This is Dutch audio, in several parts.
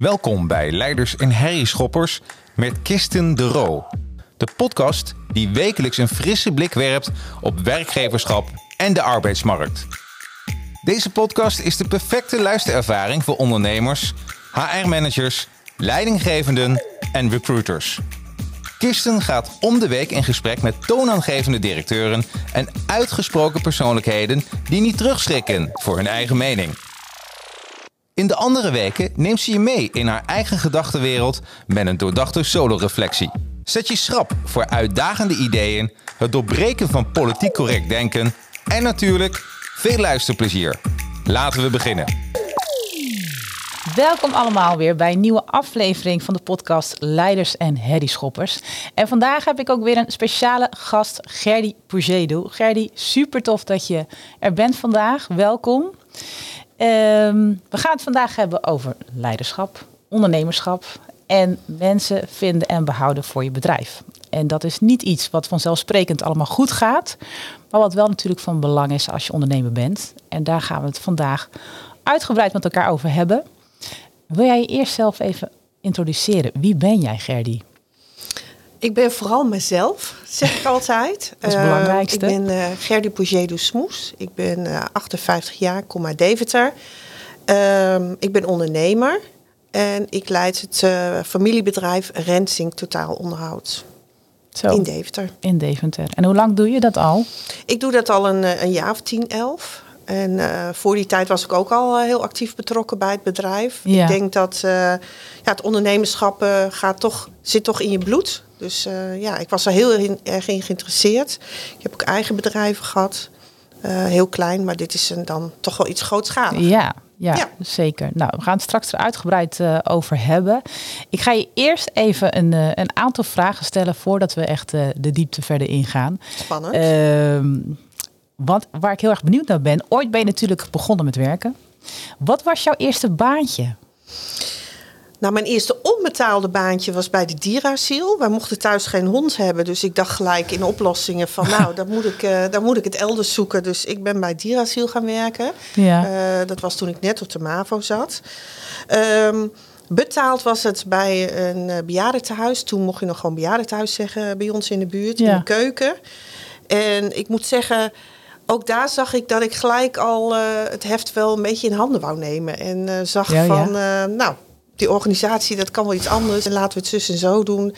Welkom bij Leiders en Herrieschoppers met Kisten de Roo. De podcast die wekelijks een frisse blik werpt op werkgeverschap en de arbeidsmarkt. Deze podcast is de perfecte luisterervaring voor ondernemers, HR-managers, leidinggevenden en recruiters. Kirsten gaat om de week in gesprek met toonaangevende directeuren en uitgesproken persoonlijkheden die niet terugschrikken voor hun eigen mening. In de andere weken neemt ze je mee in haar eigen gedachtenwereld met een doordachte solo-reflectie. Zet je schrap voor uitdagende ideeën, het doorbreken van politiek correct denken en natuurlijk veel luisterplezier. Laten we beginnen. Welkom allemaal weer bij een nieuwe aflevering van de podcast Leiders en Herrieschoppers. En vandaag heb ik ook weer een speciale gast, Gerdy Pugedo. Gerdy, super tof dat je er bent vandaag. Welkom. Ehm, we gaan het vandaag hebben over leiderschap, ondernemerschap en mensen vinden en behouden voor je bedrijf. En dat is niet iets wat vanzelfsprekend allemaal goed gaat, maar wat wel natuurlijk van belang is als je ondernemer bent. En daar gaan we het vandaag uitgebreid met elkaar over hebben. Wil jij je eerst zelf even introduceren? Wie ben jij, Gerdy? Ik ben vooral mezelf, zeg ik altijd. Dat is het belangrijkste. Uh, ik ben uh, Gerdy Pougedo Smoes. Ik ben uh, 58 jaar, kom uit Deventer. Ehm, ik ben ondernemer en ik leid het familiebedrijf Rensing Totaal Onderhoud. Zo, in Deventer. In Deventer. En hoe lang doe je dat al? Ik doe dat al een, een jaar of tien, elf. En uh, voor die tijd was ik ook al uh, heel actief betrokken bij het bedrijf. Ja. Ik denk dat uh, ja, het ondernemerschap gaat toch, zit toch in je bloed. Dus ja, ik was er heel in, erg in geïnteresseerd. Ik heb ook eigen bedrijven gehad. heel klein, maar dit is een, dan toch wel iets grootschalig. Ja, ja, ja, zeker. Nou, we gaan het straks er uitgebreid uh, over hebben. Ik ga je eerst even een, uh, een aantal vragen stellen voordat we echt uh, de diepte verder ingaan. Spannend. Ehm, wat, waar ik heel erg benieuwd naar ben. Ooit ben je natuurlijk begonnen met werken. Wat was jouw eerste baantje? Nou, mijn eerste onbetaalde baantje was bij de dierasiel. Wij mochten thuis geen hond hebben, dus ik dacht gelijk in oplossingen van... nou, dan moet ik, uh, dan moet ik het elders zoeken. Dus ik ben bij dierasiel gaan werken. Ja. Uh, dat was toen ik net op de MAVO zat. Um, betaald was het bij een uh, bejaardentehuis. Toen mocht je nog gewoon bejaardentehuis zeggen bij ons in de buurt, Ja. in de keuken. En ik moet zeggen... Ook daar zag ik dat ik gelijk al uh, het heft wel een beetje in handen wou nemen. En uh, zag Ja, ja. van, uh, nou, die organisatie, dat kan wel iets anders. En laten we het zus en zo doen.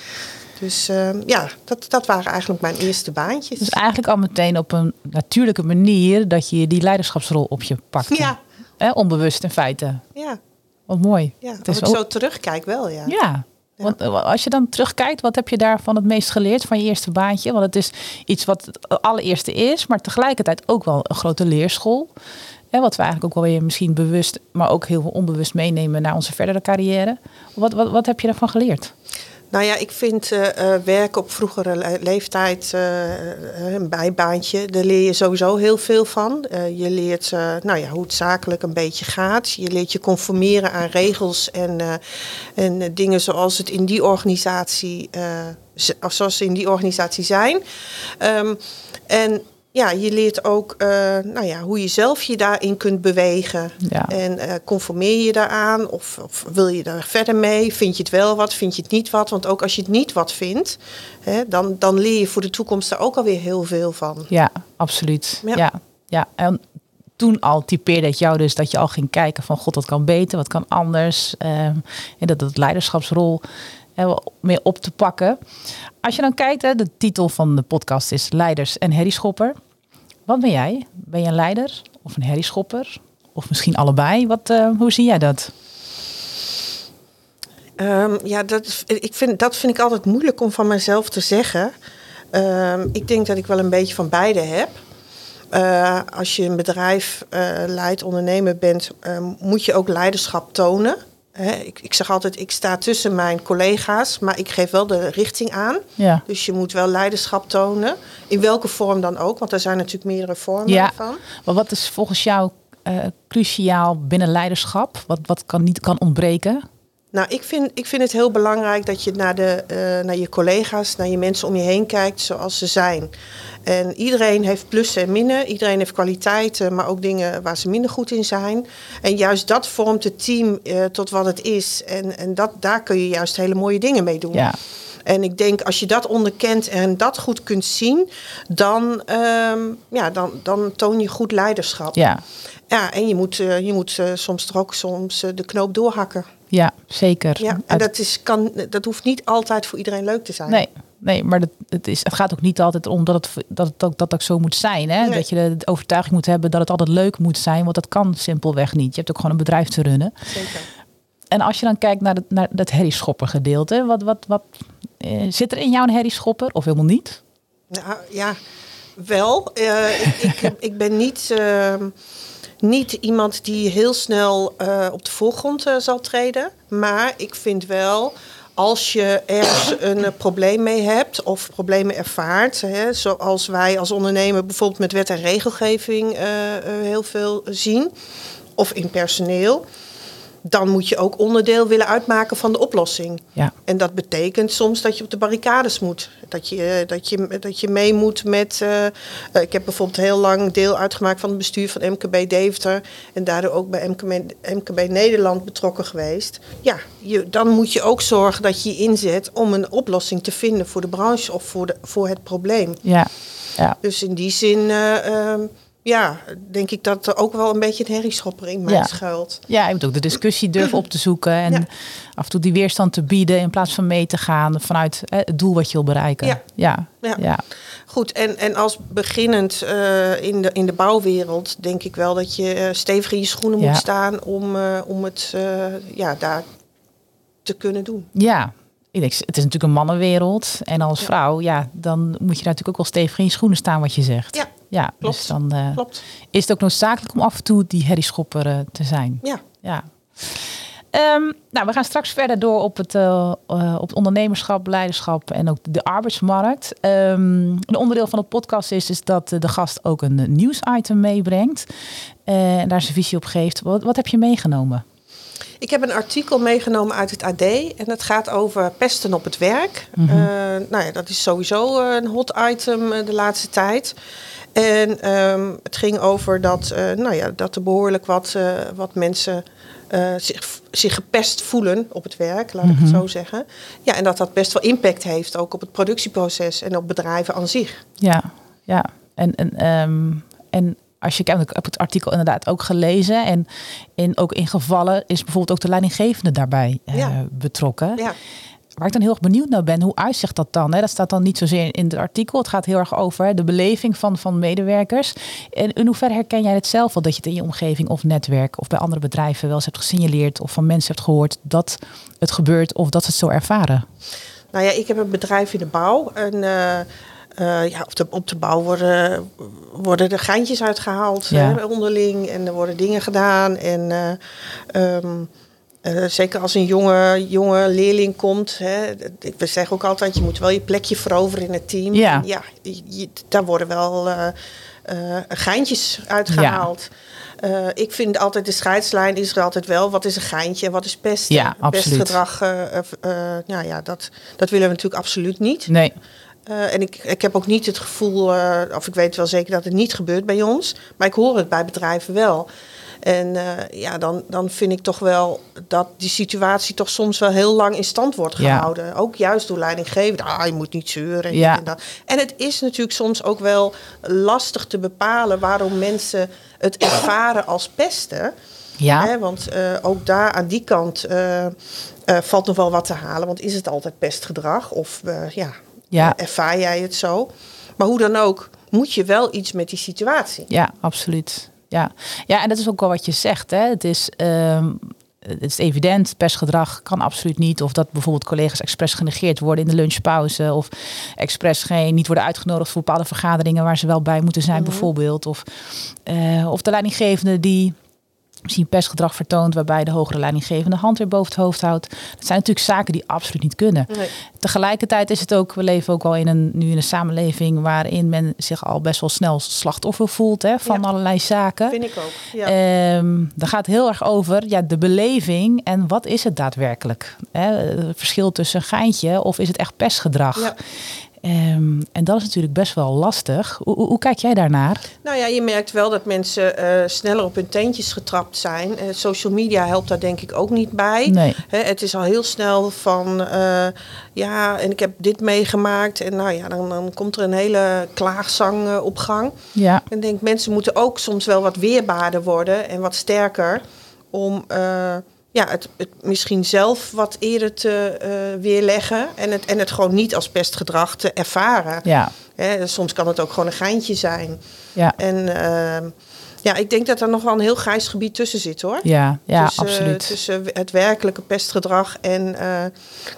Dus uh, ja, dat, dat waren eigenlijk mijn eerste baantjes. Dus eigenlijk al meteen op een natuurlijke manier dat je die leiderschapsrol op je pakt. Ja, Hè, onbewust in feite. ja, Wat mooi. ja. Het als is ik ook- zo terugkijk wel, ja. Ja. Want eh, als je dan terugkijkt, wat heb je daarvan het meest geleerd van je eerste baantje? Want het is iets wat het allereerste is, maar tegelijkertijd ook wel een grote leerschool. Hè, wat we eigenlijk ook wel weer misschien bewust, maar ook heel onbewust meenemen naar onze verdere carrière. Wat, wat, wat heb je daarvan geleerd? Nou ja, ik vind uh, uh, werk op vroegere le leeftijd uh, een bijbaantje. Daar leer je sowieso heel veel van. Eh, je leert nou ja, hoe het zakelijk een beetje gaat. Je leert je conformeren aan regels en, eh, en dingen zoals het in die organisatie, zoals ze in die organisatie zijn. Um, en ja, je leert ook uh, nou ja, hoe je zelf je daarin kunt bewegen. Ja. En uh, conformeer je daaraan of, of, wil je daar verder mee? Vind je het wel wat, vind je het niet wat? Want ook als je het niet wat vindt, hè, dan, dan leer je voor de toekomst daar ook alweer heel veel van. Ja, absoluut. Ja. Ja. En toen al typeerde het jou dus dat je al ging kijken van god, wat kan beter, wat kan anders. Um, en dat het leiderschapsrol meer op te pakken. Als je dan kijkt, hè, de titel van de podcast is Leiders en Herrieschopper. Wat ben jij? Ben je een leider of een herrieschopper? Of misschien allebei? Wat, uh, hoe zie jij dat? Um, ja, dat, ik vind, dat vind ik altijd moeilijk om van mezelf te zeggen. Um, ik denk dat ik wel een beetje van beide heb. Uh, als je een bedrijf uh, leidt, ondernemer bent, moet je ook leiderschap tonen. He, ik, ik zeg altijd, ik sta tussen mijn collega's, maar ik geef wel de richting aan. Ja. Dus je moet wel leiderschap tonen. In welke vorm dan ook, want er zijn natuurlijk meerdere vormen ja. van. Maar wat is volgens jou uh, cruciaal binnen leiderschap? Wat, wat kan niet kan ontbreken? Nou, ik vind, ik vind het heel belangrijk dat je naar, de, eh, naar je collega's, naar je mensen om je heen kijkt zoals ze zijn. En iedereen heeft plussen en minnen. Iedereen heeft kwaliteiten, maar ook dingen waar ze minder goed in zijn. En juist dat vormt het team eh, tot wat het is. En, en dat, daar kun je juist hele mooie dingen mee doen. Ja. En ik denk als je dat onderkent en dat goed kunt zien, dan, ehm, ja, dan, dan toon je goed leiderschap. Ja, Ja, en je moet, eh, je moet soms toch ook soms de knoop doorhakken. Ja zeker. Ja, en Uit- dat, is, kan, dat hoeft niet altijd voor iedereen leuk te zijn. Nee, nee maar dat, het, is, het gaat ook niet altijd om dat het, dat het ook, dat ook zo moet zijn. Hè? Nee. Dat je de overtuiging moet hebben dat het altijd leuk moet zijn. Want dat kan simpelweg niet. Je hebt ook gewoon een bedrijf te runnen. Zeker. En als je dan kijkt naar, het, naar dat herrieschopper gedeelte. Wat, wat, wat, eh, zit er in jou een herrieschopper of helemaal niet? Nou, ja, wel. Eh, ik, ik, ik ben niet, ehm, niet iemand die heel snel eh, op de voorgrond eh, zal treden. Maar ik vind wel, als je ergens een eh, probleem mee hebt of problemen ervaart, hè, zoals wij als ondernemer bijvoorbeeld met wet en regelgeving heel veel zien, of in personeel, dan moet je ook onderdeel willen uitmaken van de oplossing. Ja, En dat betekent soms dat je op de barricades moet. Dat je, eh, dat je, dat je mee moet met. eh, eh, ik heb bijvoorbeeld heel lang deel uitgemaakt van het bestuur van MKB Deventer. En daardoor ook bij MKB, MKB Nederland betrokken geweest. Ja, je, dan moet je ook zorgen dat je je inzet om een oplossing te vinden voor de branche of voor, de, voor het probleem. ja, ja. Dus in die zin. eh, ehm, ja, denk ik dat er ook wel een beetje een herrieschopper in mij Ja. schuilt. Ja, je moet ook de discussie durven op te zoeken. En Ja. af en toe die weerstand te bieden in plaats van mee te gaan vanuit hè, het doel wat je wil bereiken. Ja. ja, Ja. ja. Goed, en, en als beginnend eh, in, de, in de bouwwereld denk ik wel dat je eh, stevig in je schoenen moet staan om, eh, om het ja, daar te kunnen doen. Ja, ik denk, het is natuurlijk een mannenwereld. En als vrouw, ja, dan moet je daar natuurlijk ook wel stevig in je schoenen staan wat je zegt. Ja, ja klopt. dus dan eh, klopt. is het ook noodzakelijk om af en toe die herrieschopper eh, te zijn. Ja, Ja. Ehm, nou, we gaan straks verder door op het, eh, op het ondernemerschap, leiderschap en ook de arbeidsmarkt. Ehm, een onderdeel van de podcast is, is dat de gast ook een nieuwsitem meebrengt en daar zijn visie op geeft. Wat, wat heb je meegenomen? Ik heb een artikel meegenomen uit het AD en het gaat over pesten op het werk. Mhm. Eh, nou ja, dat is sowieso eh, een hot item eh, de laatste tijd. En ehm, het ging over dat, nou ja, dat er behoorlijk wat, wat mensen zich, zich gepest voelen op het werk, laat ik het Mhm. zo zeggen. Ja, en dat dat best wel impact heeft ook op het productieproces en op bedrijven aan zich. Ja, ja. En, en, ehm, en als je kijkt, ik heb het artikel inderdaad ook gelezen. En in, ook in gevallen is bijvoorbeeld ook de leidinggevende daarbij eh, betrokken. Ja. Waar ik dan heel erg benieuwd naar ben, hoe uitzicht dat dan? Hè? Dat staat dan niet zozeer in het artikel. Het gaat heel erg over hè, de beleving van, van medewerkers. En in hoeverre herken jij het zelf wel dat je het in je omgeving of netwerk of bij andere bedrijven wel eens hebt gesignaleerd of van mensen hebt gehoord dat het gebeurt of dat ze het zo ervaren? Nou ja, ik heb een bedrijf in de bouw. En eh, eh, ja, op, de, op de bouw worden, worden er geintjes uitgehaald Ja. hè, onderling. En er worden dingen gedaan. En eh, ehm, eh, zeker als een jonge, jonge leerling komt. Hè, ik we zeggen ook altijd, je moet wel je plekje veroveren in het team. Ja. Ja je- daar worden wel geintjes uitgehaald. Eh, ik vind altijd de scheidslijn is er altijd wel. Wat is een geintje en wat is pest? Ja, absoluut. Pestgedrag, nou ja, dat, dat willen we natuurlijk absoluut niet. Nee. Eh, en ik, ik heb ook niet het gevoel, eh, of ik weet wel zeker dat het niet gebeurt bij ons, maar ik hoor het bij bedrijven wel. En eh, ja, dan, dan vind ik toch wel dat die situatie toch soms wel heel lang in stand wordt Ja. gehouden. Ook juist door leidinggevenden. Ah, je moet niet zeuren. en Ja. dit En, dat. en het is natuurlijk soms ook wel lastig te bepalen waarom mensen het ervaren als pesten. Ja. Hè, want ook daar aan die kant valt nog wel wat te halen. Want is het altijd pestgedrag? Of ja, Ja. ervaar jij het zo? Maar hoe dan ook, moet je wel iets met die situatie. Ja, absoluut. Ja. ja, en dat is ook wel wat je zegt. Hè. Het, is, ehm, het is evident, persgedrag kan absoluut niet. Of dat bijvoorbeeld collega's expres genegeerd worden in de lunchpauze. Of expres geen, niet worden uitgenodigd voor bepaalde vergaderingen waar ze wel bij moeten zijn, bijvoorbeeld. Of, eh, of de leidinggevende die misschien pestgedrag vertoont waarbij de hogere leidinggevende hand weer boven het hoofd houdt. Dat zijn natuurlijk zaken die absoluut niet kunnen. Nee. Tegelijkertijd is het ook, we leven ook wel in een, nu in een samenleving waarin men zich al best wel snel slachtoffer voelt hè, van Ja. allerlei zaken. Vind ik ook. Ja. Ehm gaat heel erg over ja, de beleving en wat is het daadwerkelijk? Hè? Het verschil tussen een geintje of is het echt pestgedrag? Ja. Ehm, en dat is natuurlijk best wel lastig. Hoe, hoe, hoe kijk jij daarnaar? Nou ja, je merkt wel dat mensen eh, sneller op hun teentjes getrapt zijn. Eh, social media helpt daar denk ik ook niet bij. Nee. Hè, het is al heel snel van, eh, ja, en ik heb dit meegemaakt. En nou ja, dan, dan komt er een hele klaagzang op gang. Ja, En ik denk, mensen moeten ook soms wel wat weerbaarder worden en wat sterker. Om ja, het, het misschien zelf wat eerder te eh, weerleggen. En het, en het gewoon niet als pestgedrag te ervaren. ja, Hè, soms kan het ook gewoon een geintje zijn. ja. En ehm, ja, ik denk dat er nog wel een heel grijs gebied tussen zit hoor. Ja, ja tussen, absoluut. tussen het werkelijke pestgedrag en eh,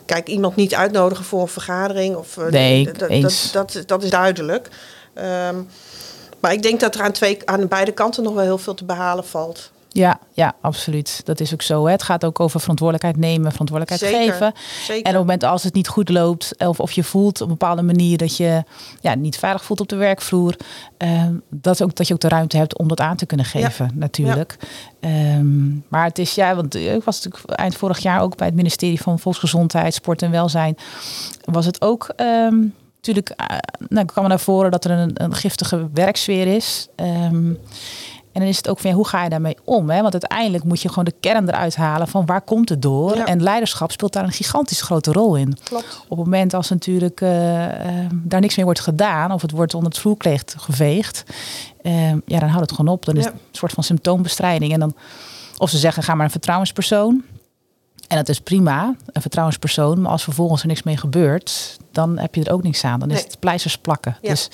kijk, iemand niet uitnodigen voor een vergadering. Of, eh, Nee, dat, dat, eens. dat, dat is duidelijk. Ehm, maar ik denk dat er aan, twee, aan beide kanten nog wel heel veel te behalen valt. Ja, ja, absoluut. Dat is ook zo. Hè. Het gaat ook over verantwoordelijkheid nemen, verantwoordelijkheid Zeker, geven. Zeker. En op het moment als het niet goed loopt, of, of je voelt op een bepaalde manier dat je ja, niet veilig voelt op de werkvloer, ehm, dat, ook, dat je ook de ruimte hebt om dat aan te kunnen geven, natuurlijk. Ehm, maar het is ja, want ik was natuurlijk eind vorig jaar ook bij het ministerie van Volksgezondheid, Sport en Welzijn. Was het ook ehm, natuurlijk, eh, nou, kwam er naar voren dat er een, een giftige werksfeer is. Ehm, en dan is het ook van ja, hoe ga je daarmee om? Hè? Want uiteindelijk moet je gewoon de kern eruit halen van waar komt het door? Ja. En leiderschap speelt daar een gigantisch grote rol in. Klopt. Op het moment als natuurlijk eh, eh, daar niks mee wordt gedaan of het wordt onder het vloerkleed geveegd, eh, ja, dan houdt het gewoon op. Dan is Ja. het een soort van symptoombestrijding. En dan, of ze zeggen, ga maar een vertrouwenspersoon. En dat is prima, een vertrouwenspersoon. Maar als vervolgens er niks mee gebeurt, dan heb je er ook niks aan. Dan is Nee. het pleisters plakken. Ja. Dus,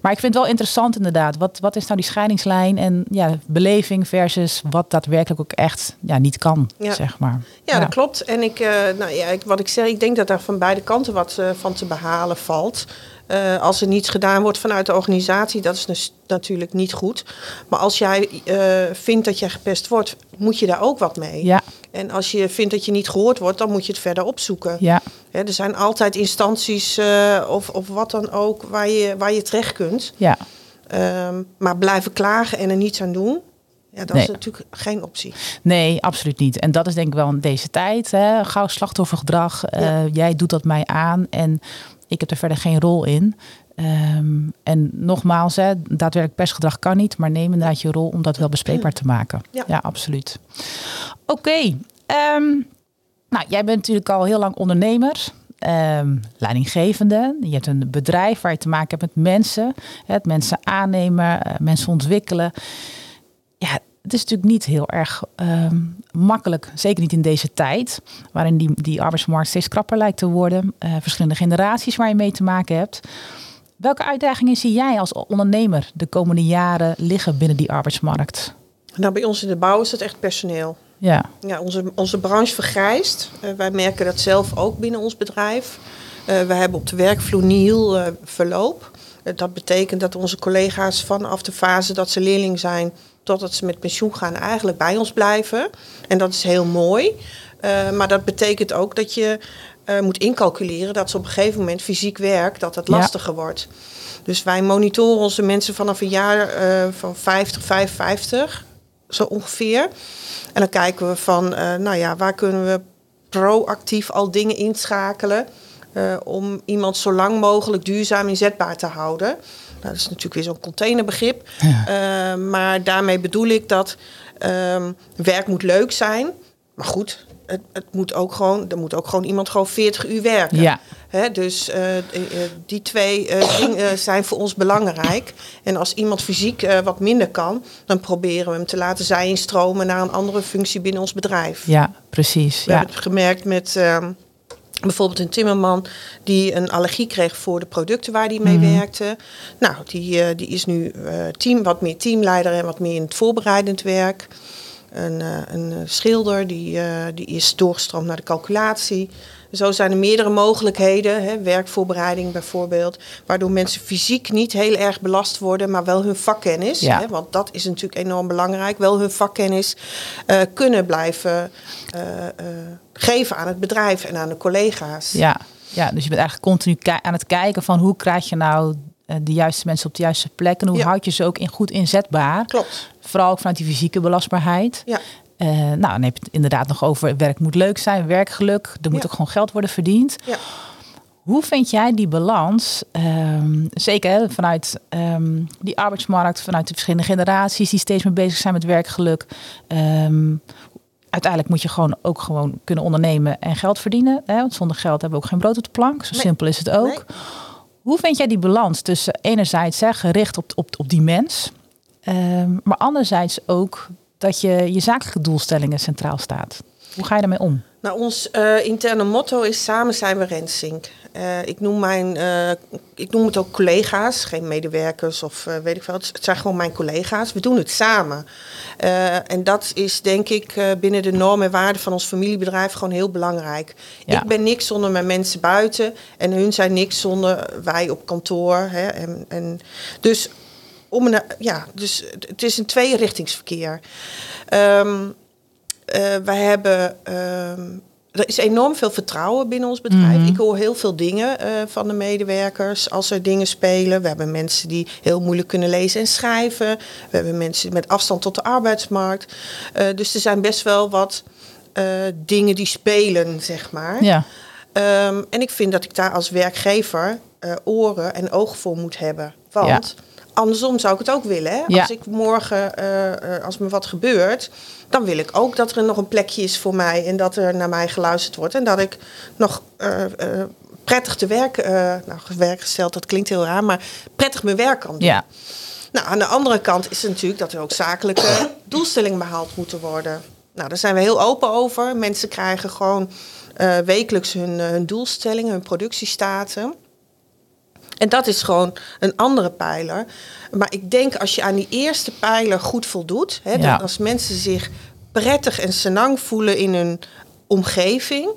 maar ik vind het wel interessant inderdaad. Wat, wat is nou die scheidingslijn en ja, beleving versus wat daadwerkelijk ook echt ja, niet kan, Ja. zeg maar. Ja, dat klopt. En ik, eh, nou ja, ik, wat ik zeg, ik denk dat daar van beide kanten wat eh, van te behalen valt. Eh, als er niets gedaan wordt vanuit de organisatie, dat is dus natuurlijk niet goed. Maar als jij eh, vindt dat jij gepest wordt, moet je daar ook wat mee. Ja, En als je vindt dat je niet gehoord wordt, dan moet je het verder opzoeken. ja, Hè, er zijn altijd instanties eh, of, of wat dan ook waar je, waar je terecht kunt. ja. Ehm, maar blijven klagen en er niets aan doen, ja, dat Nee. is natuurlijk geen optie. Nee, absoluut niet. En dat is denk ik wel in deze tijd. Hè. Gauw slachtoffergedrag. Ja. jij doet dat mij aan en ik heb er verder geen rol in. Ehm, en nogmaals, hè, daadwerkelijk pestgedrag kan niet, maar neem inderdaad je rol om dat wel bespreekbaar te maken. Ja. Ja, absoluut. Oké, ehm, nou jij bent natuurlijk al heel lang ondernemer, ehm, leidinggevende. Je hebt een bedrijf waar je te maken hebt met mensen, hè, het mensen aannemen, eh, mensen ontwikkelen ja, het is natuurlijk niet heel erg ehm, makkelijk, zeker niet in deze tijd, waarin die, die arbeidsmarkt steeds krapper lijkt te worden. eh, verschillende generaties waar je mee te maken hebt. Welke uitdagingen zie jij als ondernemer de komende jaren liggen binnen die arbeidsmarkt? Nou, bij ons in de bouw is dat echt personeel. Ja, Ja, onze, onze branche vergrijst. Eh, wij merken dat zelf ook binnen ons bedrijf. Eh we hebben op de werkvloer eh, verloop. Dat betekent dat onze collega's vanaf de fase dat ze leerling zijn... totdat ze met pensioen gaan eigenlijk bij ons blijven. En dat is heel mooi. Eh, maar dat betekent ook dat je eh, moet incalculeren... dat ze op een gegeven moment fysiek werk, dat het Ja. lastiger wordt. Dus wij monitoren onze mensen vanaf een jaar eh, van 50, 55, zo ongeveer. En dan kijken we van, nou ja, waar kunnen we proactief al dingen inschakelen om iemand zo lang mogelijk duurzaam inzetbaar te houden. Nou, dat is natuurlijk weer zo'n containerbegrip. Eh, maar daarmee bedoel ik dat ehm, werk moet leuk zijn. Maar goed, het, het moet ook gewoon, er moet ook gewoon iemand gewoon 40 uur werken. ja, Hè, dus eh, eh, die twee dingen zijn voor ons belangrijk. En als iemand fysiek wat minder kan, dan proberen we hem te laten zij instromen naar een andere functie binnen ons bedrijf. ja, precies. We Ja, hebben het gemerkt met ehm, bijvoorbeeld een timmerman die een allergie kreeg voor de producten waar hij mee Mhm. werkte. Nou, die, eh, die is nu eh, team, wat meer teamleider en wat meer in het voorbereidend werk. een, eh, een schilder die, die is doorgestroomd naar de calculatie. Zo zijn er meerdere mogelijkheden, hè, werkvoorbereiding bijvoorbeeld, waardoor mensen fysiek niet heel erg belast worden, maar wel hun vakkennis, Ja. hè, want dat is natuurlijk enorm belangrijk, wel hun vakkennis eh, kunnen blijven eh, eh, geven aan het bedrijf en aan de collega's. Ja. ja, dus je bent eigenlijk continu aan het kijken van hoe krijg je nou de juiste mensen op de juiste plek en hoe Ja. houd je ze ook in goed inzetbaar. Klopt. Vooral ook vanuit die fysieke belastbaarheid. Ja. Eh, nou, dan heb je het inderdaad nog over werk moet leuk zijn, werkgeluk. Er moet ook gewoon geld worden verdiend. Ja. Hoe vind jij die balans, ehm, zeker vanuit ehm, die arbeidsmarkt, vanuit de verschillende generaties die steeds meer bezig zijn met werkgeluk? Ehm, uiteindelijk moet je gewoon ook gewoon kunnen ondernemen en geld verdienen. Hè? Want zonder geld hebben we ook geen brood op de plank. Zo Nee. simpel is het ook. Nee. Hoe vind jij die balans tussen enerzijds hè, gericht op, op, op die mens, maar anderzijds ook dat je je zakelijke doelstellingen centraal staat? Hoe ga je daarmee om? Nou, ons eh, interne motto is samen zijn we Rensink. Eh, ik, noem mijn, eh, ik noem het ook collega's, geen medewerkers of weet ik veel. Het zijn gewoon mijn collega's. We doen het samen. En dat is denk ik binnen de normen en waarden van ons familiebedrijf gewoon heel belangrijk. Ja. Ik ben niks zonder mijn mensen buiten en hun zijn niks zonder wij op kantoor. Hè, en, en dus, om ja, dus het- is een tweerichtingsverkeer. Eh, wij hebben. ehm, er is enorm veel vertrouwen binnen ons bedrijf. Mhm. Ik hoor heel veel dingen eh, van de medewerkers als er dingen spelen. We hebben mensen die heel moeilijk kunnen lezen en schrijven. We hebben mensen met afstand tot de arbeidsmarkt. Eh, dus er zijn best wel wat dingen die spelen, zeg maar. Ja, Ehm, en ik vind dat ik daar als werkgever oren en ogen voor moet hebben. Want andersom zou ik het ook willen. Hè? Ja. Als ik morgen, eh, eh, als me wat gebeurt, dan wil ik ook dat er nog een plekje is voor mij. En dat er naar mij geluisterd wordt. En dat ik nog eh, prettig te werk, nou werkgesteld, dat klinkt heel raar, maar prettig mijn werk kan doen. ja, Nou, aan de andere kant is het natuurlijk dat er ook zakelijke doelstellingen behaald moeten worden. Nou, daar zijn we heel open over. Mensen krijgen gewoon wekelijks hun, hun doelstellingen, hun productiestaten. En dat is gewoon een andere pijler. Maar ik denk als je aan die eerste pijler goed voldoet, hè, Ja. als mensen zich prettig en senang voelen in hun omgeving,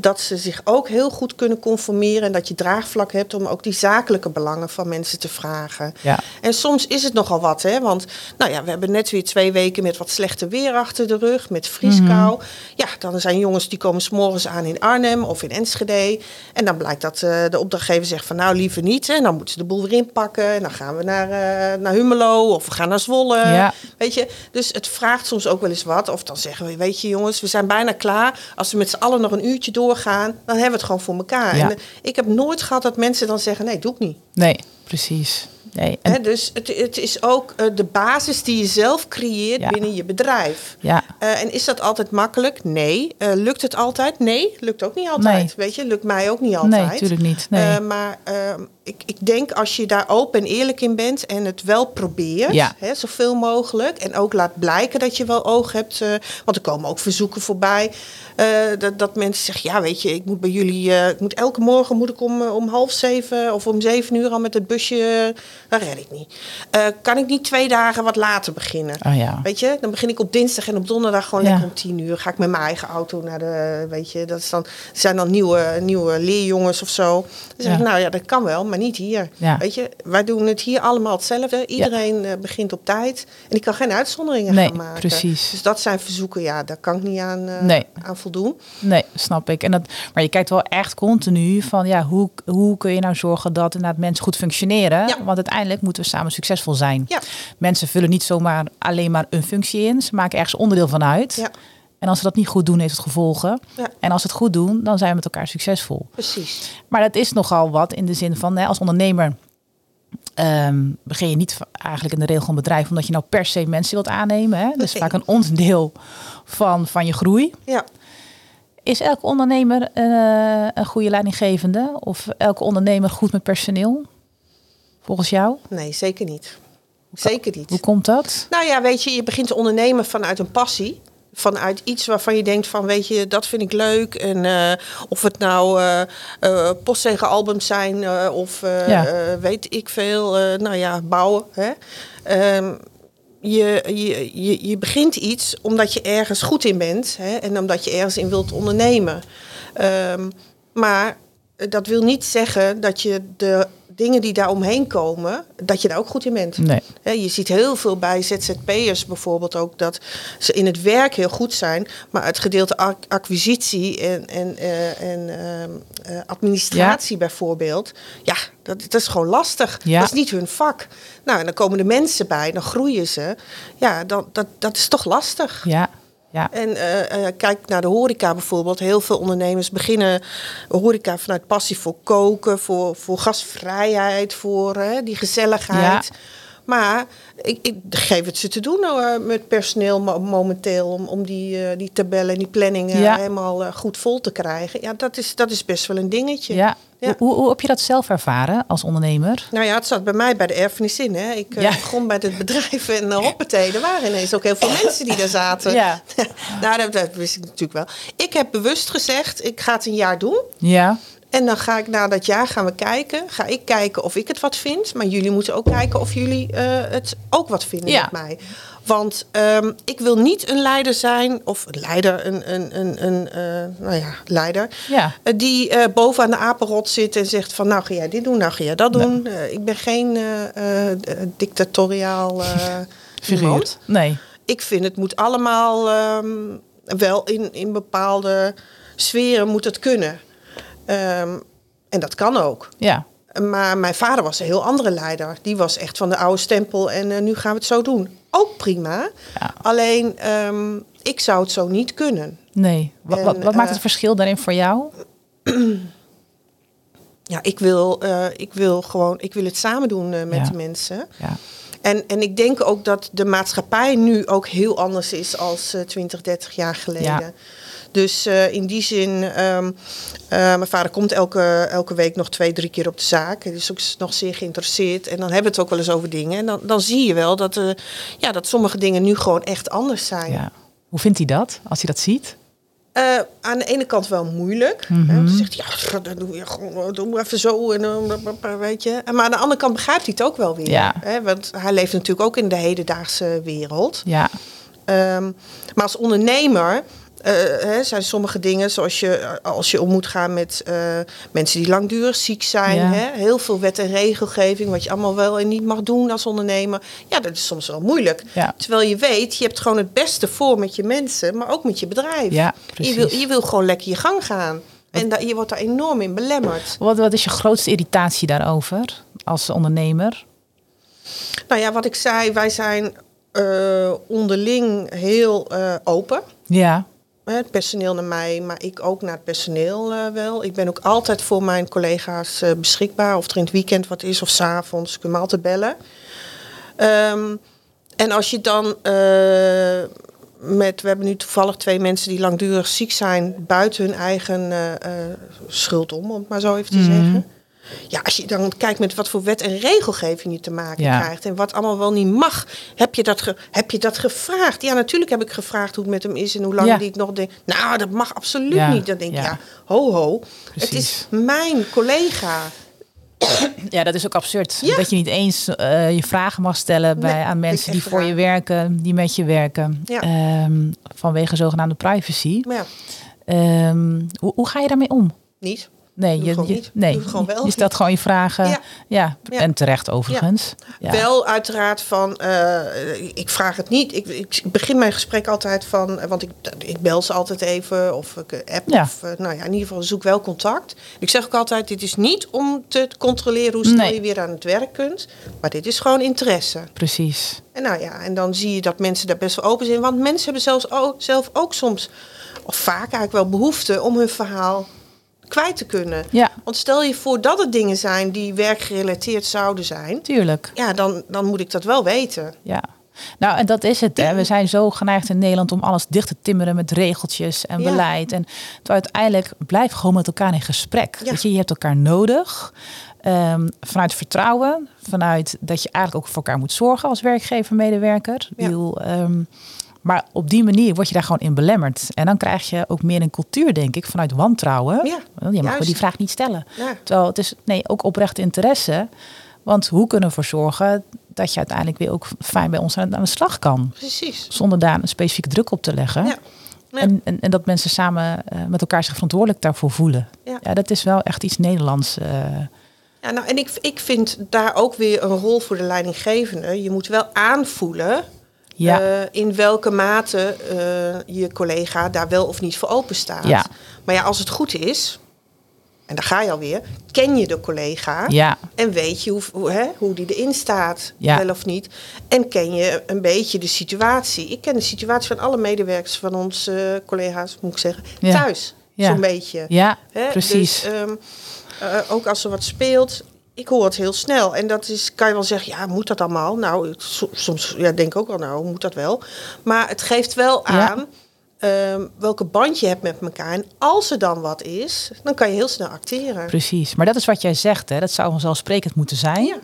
dat ze zich ook heel goed kunnen conformeren en dat je draagvlak hebt om ook die zakelijke belangen van mensen te vragen. ja. En soms is het nogal wat, hè? Want nou ja, we hebben net weer twee weken met wat slechte weer achter de rug, met vrieskou. Ja, dan zijn jongens die komen s'morgens aan in Arnhem of in Enschede. En dan blijkt dat eh, de opdrachtgever zegt van nou liever niet. En dan moeten ze de boel weer inpakken. En dan gaan we naar, eh, naar Hummelo of we gaan naar Zwolle. Ja. Weet je, dus het vraagt soms ook wel eens wat. Of dan zeggen we, weet je jongens, we zijn bijna klaar. Als we met z'n allen nog een uurtje doorgaan, dan hebben we het gewoon voor elkaar. Ja. En ik heb nooit gehad dat mensen dan zeggen, nee, doe ik niet. Nee, precies. Nee. En, Hè, dus het, het is ook eh, de basis die je zelf creëert Ja. binnen je bedrijf. ja, Eh, en is dat altijd makkelijk? Nee. Eh, lukt het altijd? Nee, lukt ook niet altijd. Nee. Weet je, lukt mij ook niet altijd. nee, natuurlijk niet. Nee. Maar ehm, ik, ik denk als je daar open en eerlijk in bent en het wel probeert, Ja. hè, zoveel mogelijk. En ook laat blijken dat je wel oog hebt. want er komen ook verzoeken voorbij. dat, dat mensen zeggen, ja weet je, ik moet bij jullie, ik moet elke morgen moet ik om, om half zeven of om zeven uur al met het busje. Dat red ik niet. Eh, kan ik niet twee dagen wat later beginnen? oh ja. Weet je, dan begin ik op dinsdag en op donderdag gewoon Ja. lekker om tien uur. Ga ik met mijn eigen auto naar de, weet je, dat is dan, zijn dan nieuwe, nieuwe leerjongens of zo. Dan zeg ik, Ja. nou ja, dat kan wel, maar niet hier. Weet je, wij doen het hier allemaal hetzelfde. Iedereen eh, begint op tijd. En ik kan geen uitzonderingen Nee, gaan maken. precies. Dus dat zijn verzoeken, ja, daar kan ik niet aan, eh, Nee. aan voldoen. Nee, snap ik. En dat, maar je kijkt wel echt continu van ja, hoe, hoe kun je nou zorgen dat inderdaad mensen goed functioneren? Want uiteindelijk moeten we samen succesvol zijn. Ja. Mensen vullen niet zomaar alleen maar een functie in. Ze maken ergens onderdeel van uit. Ja. En als ze dat niet goed doen, heeft het gevolgen. Ja. En als ze het goed doen, dan zijn we met elkaar succesvol. Precies. Maar dat is nogal wat in de zin van hè, als ondernemer ehm, begin je niet eigenlijk in de regel een bedrijf omdat je nou per se mensen wilt aannemen. Hè? Dat is vaak een onderdeel van, van je groei. Ja. Is elke ondernemer eh, een goede leidinggevende? Of elke ondernemer goed met personeel? Volgens jou? Nee, zeker niet. Zeker niet. Hoe komt dat? Nou ja, weet je, je begint te ondernemen vanuit een passie. Vanuit iets waarvan je denkt van, weet je, dat vind ik leuk. En eh, of het nou eh postzegelalbums zijn of Ja. weet ik veel. nou ja, bouwen. Hè? Ehm, je, je, je, je begint iets omdat je ergens goed in bent hè, en omdat je ergens in wilt ondernemen. Ehm, maar dat wil niet zeggen dat je de dingen die daar omheen komen, dat je daar ook goed in bent. Nee. Je ziet heel veel bij ZZP'ers bijvoorbeeld ook dat ze in het werk heel goed zijn, maar het gedeelte ac- acquisitie en, en, eh, en ehm, eh, administratie bijvoorbeeld, ja, dat, dat is gewoon lastig. Ja. Dat is niet hun vak. Nou, en dan komen de mensen bij, dan groeien ze. Ja, dan, dat, dat is toch lastig. Ja, ja. En eh, eh, kijk naar de horeca bijvoorbeeld. Heel veel ondernemers beginnen horeca vanuit passie voor koken, voor, voor gastvrijheid, voor eh, die gezelligheid. Maar ik, ik geef het ze te doen met personeel mo- momenteel om, om die, die tabellen en die planningen Ja. helemaal goed vol te krijgen. Ja, dat is, dat is best wel een dingetje. ja. Ja. Hoe, hoe heb je dat zelf ervaren als ondernemer? Nou ja, het zat bij mij bij de erfenis in. Hè. Ik eh, Ja. begon bij het bedrijf en uh, hoppatee, er waren ineens ook heel veel mensen die daar zaten. Ja. nou, dat, dat wist ik natuurlijk wel. Ik heb bewust gezegd, ik ga het een jaar doen. Ja, En dan ga ik na dat jaar gaan we kijken. Ga ik kijken of ik het wat vind. Maar jullie moeten ook kijken of jullie eh, het ook wat vinden Ja. met mij. Want ehm, ik wil niet een leider zijn, of een leider, een, een, een, een eh, nou ja, leider. ja. eh, die eh, boven aan de apenrot zit en zegt van nou ga jij dit doen, nou ga jij dat doen. Ik ben geen dictatoriaal Figuur. iemand. Nee. Ik vind het moet allemaal ehm, wel in, in bepaalde sferen moet het kunnen. Ehm, en dat kan ook. Ja. Maar mijn vader was een heel andere leider. Die was echt van de oude stempel en eh, nu gaan we het zo doen. Ook prima. Ja. Alleen, ehm, ik zou het zo niet kunnen. Nee. Wat, En, wat, wat maakt eh, het verschil daarin voor jou? Ja, ik wil, eh, ik wil gewoon, ik wil het samen doen met Ja. de mensen. Ja. En, en ik denk ook dat de maatschappij nu ook heel anders is als eh 20, 30 jaar geleden. Dus eh, in die zin, ehm, eh, mijn vader komt elke, elke week nog twee, drie keer op de zaak. Hij is ook nog zeer geïnteresseerd. En dan hebben we het ook wel eens over dingen. En dan, dan zie je wel dat, eh, ja, dat sommige dingen nu gewoon echt anders zijn. ja. Hoe vindt hij dat, als hij dat ziet? Aan de ene kant wel moeilijk. Hè, want dan zegt hij, ja, dat doe je gewoon, doe maar even zo. En, weet je. Maar aan de andere kant begrijpt hij het ook wel weer. Ja. Hè, want hij leeft natuurlijk ook in de hedendaagse wereld. Ja. Ehm, maar als ondernemer eh, hè, zijn sommige dingen zoals je als je om moet gaan met eh, mensen die langdurig ziek zijn. Ja. Hè, heel veel wet en regelgeving, wat je allemaal wel en niet mag doen als ondernemer. Ja, dat is soms wel moeilijk. Ja. Terwijl je weet, je hebt gewoon het beste voor met je mensen, maar ook met je bedrijf. Ja, je, wil, je wil gewoon lekker je gang gaan. En da- je wordt daar enorm in belemmerd. Wat, wat is je grootste irritatie daarover als ondernemer? Nou ja, wat ik zei, wij zijn onderling heel open. Ja. Het personeel naar mij, maar ik ook naar het personeel eh, wel. Ik ben ook altijd voor mijn collega's eh, beschikbaar. Of er in het weekend wat is of s'avonds. Kun je me altijd bellen. Ehm, en als je dan eh, met... We hebben nu toevallig twee mensen die langdurig ziek zijn... buiten hun eigen schuld om, om het maar zo even te zeggen. Ja, als je dan kijkt met wat voor wet en regelgeving je te maken Ja. krijgt... en wat allemaal wel niet mag, heb je, dat ge- heb je dat gevraagd? Ja, natuurlijk heb ik gevraagd hoe het met hem is... en hoe lang Ja. die ik nog denk... nou, dat mag absoluut Ja, niet. Dan denk ik, ja. ho, ho. Het is mijn collega. Ja, dat is ook absurd. Ja. Dat je niet eens eh, je vragen mag stellen bij, Nee, aan mensen die voor je werken, die met je werken. Ja. Ehm, vanwege zogenaamde privacy. Ja, Ehm, hoe, hoe ga je daarmee om? niet. Nee, Doe je, gewoon je- nee, Doe gewoon wel je stelt gewoon je vragen. Ja, en terecht overigens. Ja. Wel uiteraard van, eh, ik vraag het niet. Ik, ik begin mijn gesprek altijd van, eh, want ik, ik bel ze altijd even of ik eh, app. Ja. Of, nou ja, in ieder geval zoek wel contact. Ik zeg ook altijd, dit is niet om te controleren hoe snel Nee. je weer aan het werk kunt. Maar dit is gewoon interesse. Precies. En nou ja, en dan zie je dat mensen daar best wel open zijn. Want mensen hebben zelfs ook, zelf ook soms, of vaak eigenlijk wel behoefte om hun verhaal kwijt te kunnen. Ja, Want stel je voor dat het dingen zijn die werkgerelateerd zouden zijn. tuurlijk. Ja, dan, dan moet ik dat wel weten. Ja. Nou, en dat is het. Hè. We zijn zo geneigd in Nederland om alles dicht te timmeren met regeltjes en Ja. beleid. En uiteindelijk blijf gewoon met elkaar in gesprek. Ja. Weet je, je hebt elkaar nodig. Ehm, vanuit vertrouwen, vanuit dat je eigenlijk ook voor elkaar moet zorgen als werkgever, medewerker. Ik Ja. bedoel, ehm, maar op die manier word je daar gewoon in belemmerd. En dan krijg je ook meer een cultuur, denk ik, vanuit wantrouwen. Ja, je mag juist. die vraag niet stellen. Ja. Terwijl het is nee, ook oprechte interesse. Want hoe kunnen we ervoor zorgen dat je uiteindelijk weer ook fijn bij ons aan, de slag kan. Precies. Zonder daar een specifieke druk op te leggen. Ja. Ja. En, en, en dat mensen samen eh, met elkaar zich verantwoordelijk daarvoor voelen. Ja. Ja, dat is wel echt iets Nederlands. eh, Ja, nou, en ik, ik vind daar ook weer een rol voor de leidinggevende. Je moet wel aanvoelen ja, eh, in welke mate eh, je collega daar wel of niet voor open staat. Ja. Maar ja, als het goed is, en daar ga je alweer, ken je de collega. ja, En weet je hoe, hoe, hè, hoe die erin staat, Ja. wel of niet. En ken je een beetje de situatie. Ik ken de situatie van alle medewerkers van onze eh, collega's, moet ik zeggen, thuis. Ja. Zo'n beetje. ja, Hè? precies. Dus, ehm, eh, ook als er wat speelt, ik hoor het heel snel. En dat is, kan je wel zeggen, ja, moet dat allemaal? Nou, soms ja, denk ik ook wel, nou, moet dat wel? Maar het geeft wel Ja. aan ehm, welke band je hebt met elkaar. En als er dan wat is, dan kan je heel snel acteren. Precies, maar dat is wat jij zegt, hè? dat zou vanzelfsprekend moeten zijn. Ja.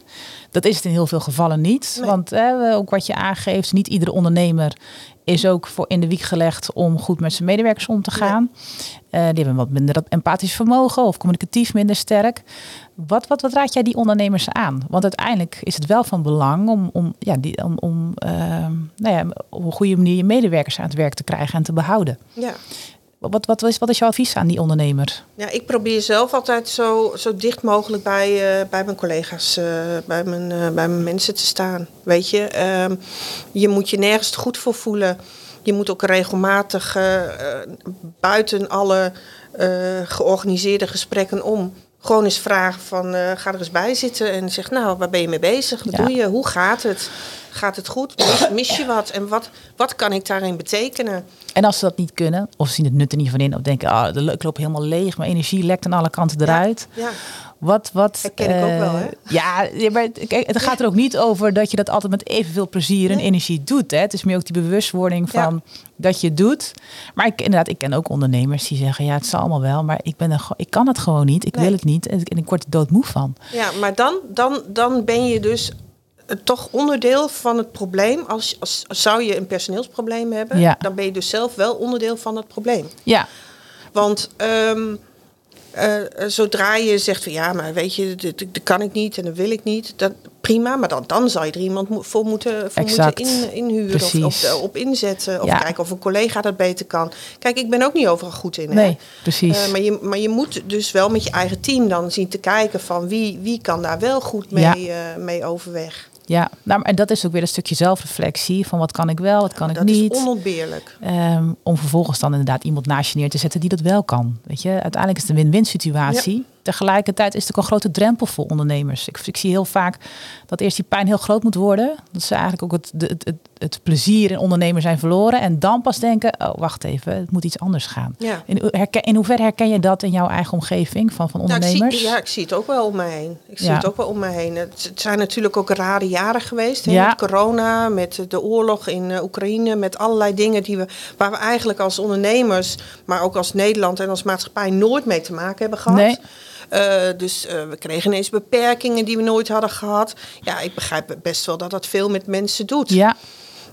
Dat is het in heel veel gevallen niet. Nee. Want hè, ook wat je aangeeft, niet iedere ondernemer is ook voor in de wieg gelegd om goed met zijn medewerkers om te gaan. Eh, die hebben wat minder dat empathisch vermogen of communicatief minder sterk. Wat, wat, wat raad jij die ondernemers aan? Want uiteindelijk is het wel van belang om, om, ja, die, om, om ehm, nou ja, op een goede manier je medewerkers aan het werk te krijgen en te behouden. Ja. Wat, wat, is, wat jouw advies aan die ondernemer? Ja, ik probeer zelf altijd zo, zo dicht mogelijk bij, eh, bij mijn collega's, eh, bij, mijn, eh, bij mijn mensen te staan. Weet je, Ehm, je moet je nergens goed voor voelen. Je moet ook regelmatig buiten alle georganiseerde gesprekken om. Gewoon eens vragen van eh, ga er eens bij zitten en zeg nou waar ben je mee bezig? Wat Ja. doe je? Hoe gaat het? Gaat het goed? Mis, mis je wat? En wat, wat kan ik daarin betekenen? En als ze dat niet kunnen, of zien het nut er niet van in, of denken, ah, de leuk loopt helemaal leeg, mijn energie lekt aan alle kanten eruit. Ja, Wat, wat. Herken ik ook wel, hè? Ja, ja, maar het- kijk, het gaat er ook niet over dat je dat altijd met evenveel plezier en energie doet. Hè. Het is meer ook die bewustwording Ja. van dat je het doet. Maar ik, inderdaad, ik ken ook ondernemers die zeggen, ja, het zal allemaal wel, maar ik, ben er, ik kan het gewoon niet, ik Nee. wil het niet en, ik- word er doodmoe van. Ja, maar dan, dan, dan ben je dus eh, toch onderdeel van het probleem. Als, als, zou je een personeelsprobleem hebben, Ja. dan ben je dus zelf wel onderdeel van het probleem. Ja, Want ehm, eh, zodra je zegt van ja, maar weet je, dit, dit kan ik niet en dat wil ik niet, dat, prima, maar dan, dan zal je er iemand voor moeten, voor Exact. moeten in, inhuren of, of, op inzetten. Of Ja. kijken of een collega dat beter kan. Kijk, ik ben ook niet overal goed in. hè. nee, precies. Eh, maar, je, maar je moet dus wel met je eigen team dan zien te kijken van wie, wie kan daar wel goed mee, Ja. eh, mee overweg. Ja, nou, en dat is ook weer een stukje zelfreflectie van wat kan ik wel, wat kan ik dat niet. is onontbeerlijk. Ehm, om vervolgens dan inderdaad iemand naast je neer te zetten die dat wel kan. Weet je, uiteindelijk is het een win-win situatie. Tegelijkertijd is het ook een grote drempel voor ondernemers. Ik, ik zie heel vaak dat eerst die pijn heel groot moet worden. Dat ze eigenlijk ook het, het, het plezier in ondernemer zijn verloren. En dan pas denken, oh wacht even, het moet iets anders gaan. Ja. In, herken, in hoeverre herken je dat in jouw eigen omgeving van, van Nou, ik ondernemers? zie, ja, ik zie het ook wel om mij heen. Ik zie Ja. het ook wel om mij heen. Het, het zijn natuurlijk ook rare jaren geweest. Ja. Met corona, met de oorlog in eh, Oekraïne, met allerlei dingen die we, waar we eigenlijk als ondernemers, maar ook als Nederland en als maatschappij nooit mee te maken hebben gehad. Nee. Eh, dus eh, we kregen ineens beperkingen die we nooit hadden gehad. Ja, ik begrijp best wel dat dat veel met mensen doet. Ja,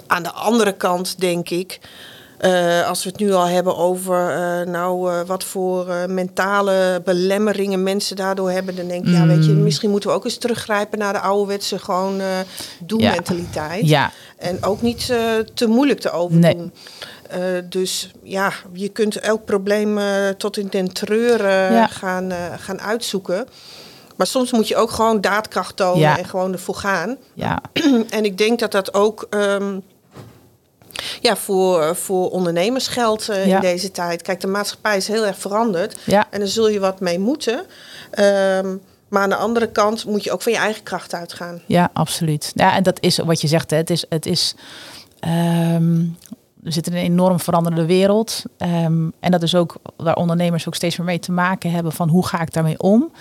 Aan de andere kant denk ik, eh, als we het nu al hebben over eh, nou, eh, wat voor mentale belemmeringen mensen daardoor hebben, dan denk ik, ja, weet je, Mm. misschien moeten we ook eens teruggrijpen naar de ouderwetse gewoon doelmentaliteit. ja, En ook niet te moeilijk te overdoen. Dus ja, je kunt elk probleem tot in den treur Ja. gaan, gaan uitzoeken. Maar soms moet je ook gewoon daadkracht tonen Ja. en gewoon ervoor gaan. ja, En ik denk dat dat ook ehm, ja, voor, voor ondernemers geldt eh, Ja. in deze tijd. Kijk, de maatschappij is heel erg veranderd. ja. En daar zul je wat mee moeten. Ehm, maar aan de andere kant moet je ook van je eigen kracht uitgaan. Ja, absoluut. Ja, en dat is wat je zegt. Hè. Het is, het is ehm, we zitten in een enorm veranderende wereld. Ehm, en dat is ook waar ondernemers ook steeds meer mee te maken hebben van hoe ga ik daarmee om.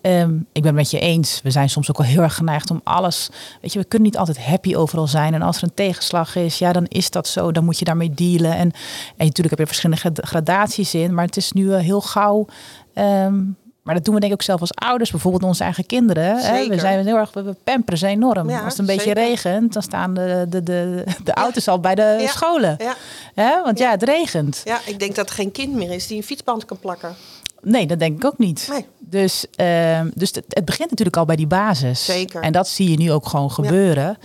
Ehm, ik ben het met je eens. We zijn soms ook wel heel erg geneigd om alles. Weet je, we kunnen niet altijd happy overal zijn. En als er een tegenslag is, ja, dan is dat zo. Dan moet je daarmee dealen. En, en natuurlijk heb je verschillende grad- gradaties in. Maar het is nu eh, heel gauw. ehm, maar dat doen we denk ik ook zelf als ouders, bijvoorbeeld onze eigen kinderen. Hè? We zijn heel erg, we pamperen ze enorm. Ja, als het een beetje zeker. regent, dan staan de, de, de, de auto's al bij de Ja. scholen. Ja, Hè? Want ja. het regent. ja, ik denk dat er geen kind meer is die een fietsband kan plakken. Nee, dat denk ik ook niet. Nee. Dus, ehm, dus het, het begint natuurlijk al bij die basis. Zeker. En dat zie je nu ook gewoon gebeuren.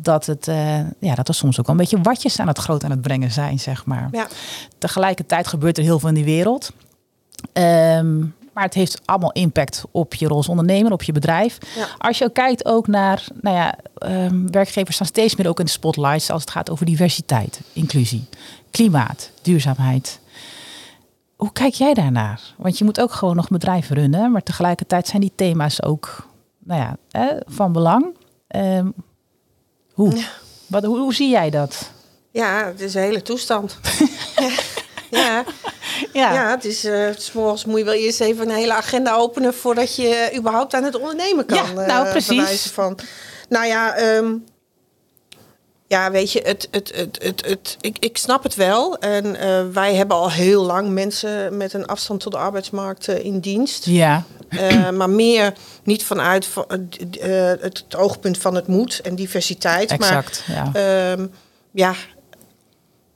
Dat, het, eh, ja, dat er soms ook wel een beetje watjes aan het groot aan het brengen zijn, zeg maar. Ja. Tegelijkertijd gebeurt er heel veel in die wereld. Ehm, maar het heeft allemaal impact op je rol als ondernemer, op je bedrijf. Ja. Als je ook kijkt ook naar, nou ja, ehm, werkgevers staan steeds meer ook in de spotlights als het gaat over diversiteit, inclusie, klimaat, duurzaamheid. Hoe kijk jij daarnaar? Want je moet ook gewoon nog een bedrijf runnen, maar tegelijkertijd zijn die thema's ook, nou ja, hè, van belang. Ehm, hoe? Wat, hoe? Hoe zie jij dat? Ja, het is een hele toestand. ja. Ja. Ja, het is, eh s morgens moet je wel eerst even een hele agenda openen voordat je überhaupt aan het ondernemen kan. Ja, nou, eh, precies. bewijzen Van. Nou ja, ehm, ja, weet je, het, het, het, het, het, ik, ik snap het wel. En eh, wij hebben al heel lang mensen met een afstand tot de arbeidsmarkt in dienst. Ja, maar meer niet vanuit van, het, het oogpunt van het moed en diversiteit. exact. Ja. Maar ehm, ja,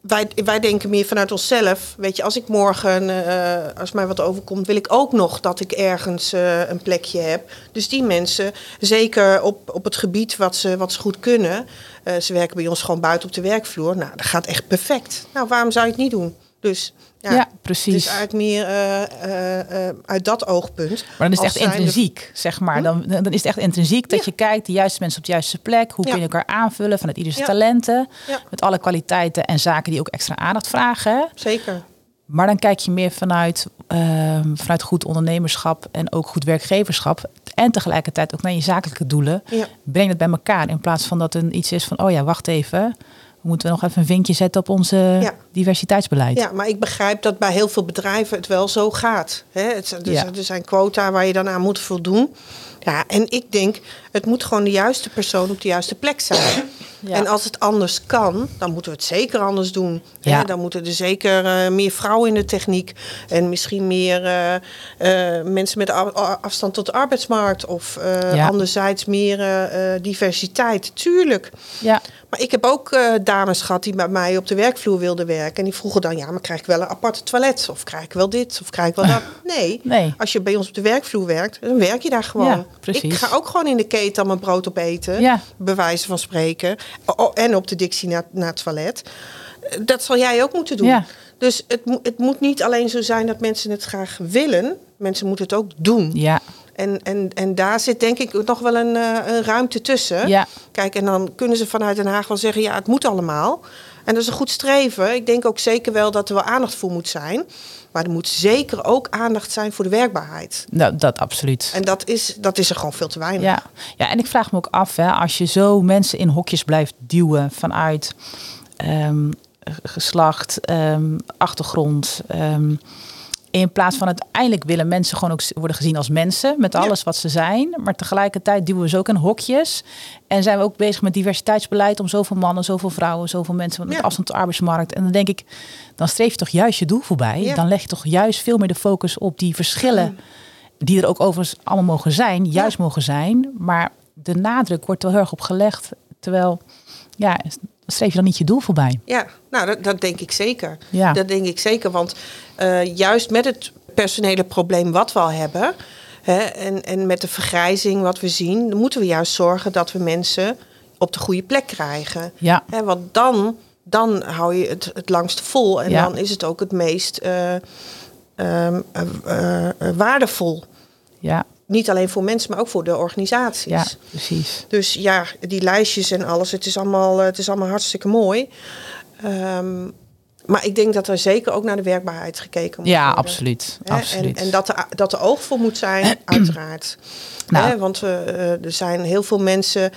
wij, wij denken meer vanuit onszelf. Weet je, als ik morgen, eh, als mij wat overkomt, wil ik ook nog dat ik ergens eh, een plekje heb. Dus die mensen, zeker op, op het gebied wat ze, wat ze goed kunnen. eh, ze werken bij ons gewoon buiten op de werkvloer. Nou, dat gaat echt perfect. Nou, waarom zou je het niet doen? Dus ja, Ja, precies. Is eigenlijk meer eh, eh, eh, uit dat oogpunt. Maar dan is het echt intrinsiek, zeg maar. Dan, dan is het echt intrinsiek dat je kijkt, de juiste mensen op de juiste plek. Hoe Ja. kun je elkaar aanvullen vanuit ieders talenten. Met alle kwaliteiten en zaken die ook extra aandacht vragen. Zeker. Maar dan kijk je meer vanuit, ehm, vanuit goed ondernemerschap en ook goed werkgeverschap. En tegelijkertijd ook naar je zakelijke doelen. Breng het bij elkaar. In plaats van dat er iets is van, oh ja, wacht even. We moeten nog even een vinkje zetten op onze Ja. diversiteitsbeleid. Ja, maar ik begrijp dat bij heel veel bedrijven het wel zo gaat. Hè? Het, er, Ja. er zijn quota waar je dan aan moet voldoen. Ja, en ik denk, het moet gewoon de juiste persoon op de juiste plek zijn. Ja. En als het anders kan, dan moeten we het zeker anders doen. Hè? Dan moeten er zeker eh, meer vrouwen in de techniek. En misschien meer eh, eh, mensen met afstand tot de arbeidsmarkt. Of Ja. anderzijds meer diversiteit. Tuurlijk. ja. Maar ik heb ook dames gehad die bij mij op de werkvloer wilden werken. En die vroegen dan, ja, maar krijg ik wel een aparte toilet? Of krijg ik wel dit? Of krijg ik wel dat? Nee. Nee. Als je bij ons op de werkvloer werkt, dan werk je daar gewoon. Ik ga ook gewoon in de keten mijn brood opeten. Ja. Bij wijze van spreken. O- o- en op de dictie naar, naar het toilet. Eh, Dat zal jij ook moeten doen. Ja. Dus het, het moet niet alleen zo zijn dat mensen het graag willen. Mensen moeten het ook doen. Ja, En, en, en daar zit denk ik nog wel een, eh, een ruimte tussen. ja. Kijk, en dan kunnen ze vanuit Den Haag wel zeggen, ja, het moet allemaal. En dat is een goed streven. Ik denk ook zeker wel dat er wel aandacht voor moet zijn. Maar er moet zeker ook aandacht zijn voor de werkbaarheid. Nou, dat absoluut. En dat is, dat is er gewoon veel te weinig. Ja. ja, en ik vraag me ook af, hè, als je zo mensen in hokjes blijft duwen vanuit ehm, geslacht, ehm, achtergrond. ehm, in plaats van uiteindelijk willen mensen gewoon ook worden gezien als mensen met Ja. alles wat ze zijn. Maar tegelijkertijd duwen we ze ook in hokjes. En zijn we ook bezig met diversiteitsbeleid om zoveel mannen, zoveel vrouwen, zoveel mensen met Ja. afstand tot de arbeidsmarkt. En dan denk ik, dan streef je toch juist je doel voorbij. Ja. Dan leg je toch juist veel meer de focus op die verschillen die er ook overigens allemaal mogen zijn, juist mogen zijn. Maar de nadruk wordt er heel erg op gelegd. Terwijl, ja, streef je dan niet je doel voorbij. Ja, nou, dat, dat denk ik zeker. Ja. Dat denk ik zeker, want eh, juist met het personele probleem wat we al hebben... Hè, en, en met de vergrijzing wat we zien... moeten we juist zorgen dat we mensen op de goede plek krijgen. Ja, Hè, want dan, dan hou je het het langst vol. En Ja. dan is het ook het meest eh, ehm, eh, eh, eh, waardevol. ja, Niet alleen voor mensen, maar ook voor de organisaties. ja, precies. Dus ja, die lijstjes en alles, het is allemaal, eh, het is allemaal hartstikke mooi. Ehm, maar ik denk dat er zeker ook naar de werkbaarheid gekeken moet Ja, worden. absoluut. Hè, absoluut. En, en dat, er, dat er oog voor moet zijn, uiteraard. Nou. Want eh, er zijn heel veel mensen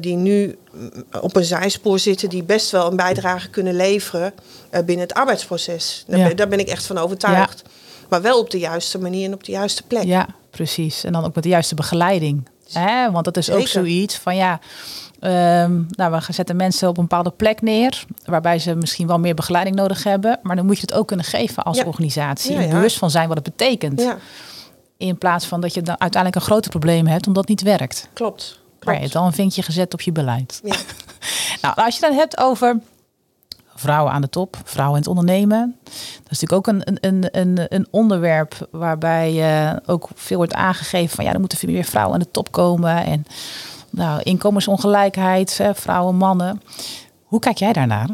die nu mm, op een zijspoor zitten... die best wel een bijdrage kunnen leveren binnen het arbeidsproces. Daar, Ja. ben, daar ben ik echt van overtuigd. Maar wel op de juiste manier en op de juiste plek. Ja, precies. En dan ook met de juiste begeleiding. Hè? Want dat is ook zoiets van ja. ehm, nou, we zetten mensen op een bepaalde plek neer, waarbij ze misschien wel meer begeleiding nodig hebben. Maar dan moet je het ook kunnen geven als Ja. organisatie. Ja, en ja. bewust van zijn wat het betekent. Ja, In plaats van dat je dan uiteindelijk een groter probleem hebt omdat het niet werkt. klopt. Maar je klopt. hebt al een vinkje gezet op je beleid. Ja. Nou, als je dan hebt over vrouwen aan de top, vrouwen in het ondernemen. Dat is natuurlijk ook een, een, een, een onderwerp waarbij uh, ook veel wordt aangegeven van ja, er moeten veel meer vrouwen aan de top komen. En nou, inkomensongelijkheid, vrouwen, mannen. Hoe kijk jij daarnaar?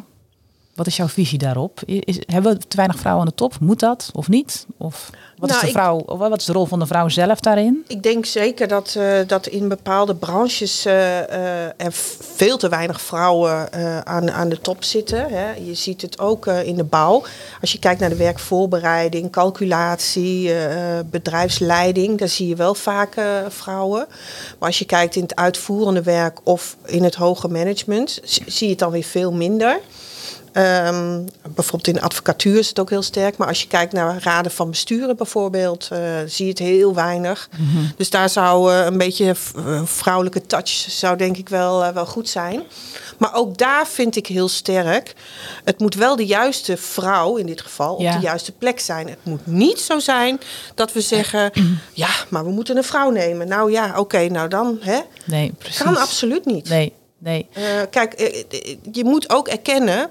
Wat is jouw visie daarop? Is, hebben we te weinig vrouwen aan de top? Moet dat of niet? Of wat, is, nou, de vrouw, ik, wat is de rol van de vrouw zelf daarin? Ik denk zeker dat, uh, dat in bepaalde branches uh, uh, er veel te weinig vrouwen aan, aan de top zitten. Hè. Je ziet het ook in de bouw. Als je kijkt naar de werkvoorbereiding, calculatie, bedrijfsleiding, daar zie je wel vaak vrouwen. Maar als je kijkt in het uitvoerende werk of in het hoge management, zie je het dan weer veel minder. Um, bijvoorbeeld in de advocatuur is het ook heel sterk. Maar als je kijkt naar raden van besturen bijvoorbeeld, uh, zie je het heel weinig. Mm -hmm. Dus daar zou uh, een beetje uh, vrouwelijke touch zou denk ik wel, wel goed zijn. Maar ook daar vind ik heel sterk. Het moet wel de juiste vrouw in dit geval ja. op de juiste plek zijn. Het moet niet zo zijn dat we zeggen: ja, maar we moeten een vrouw nemen. Nou ja, oké, okay, nou dan. Hè? Nee, precies. Kan absoluut niet. Nee, nee. kijk, je moet ook erkennen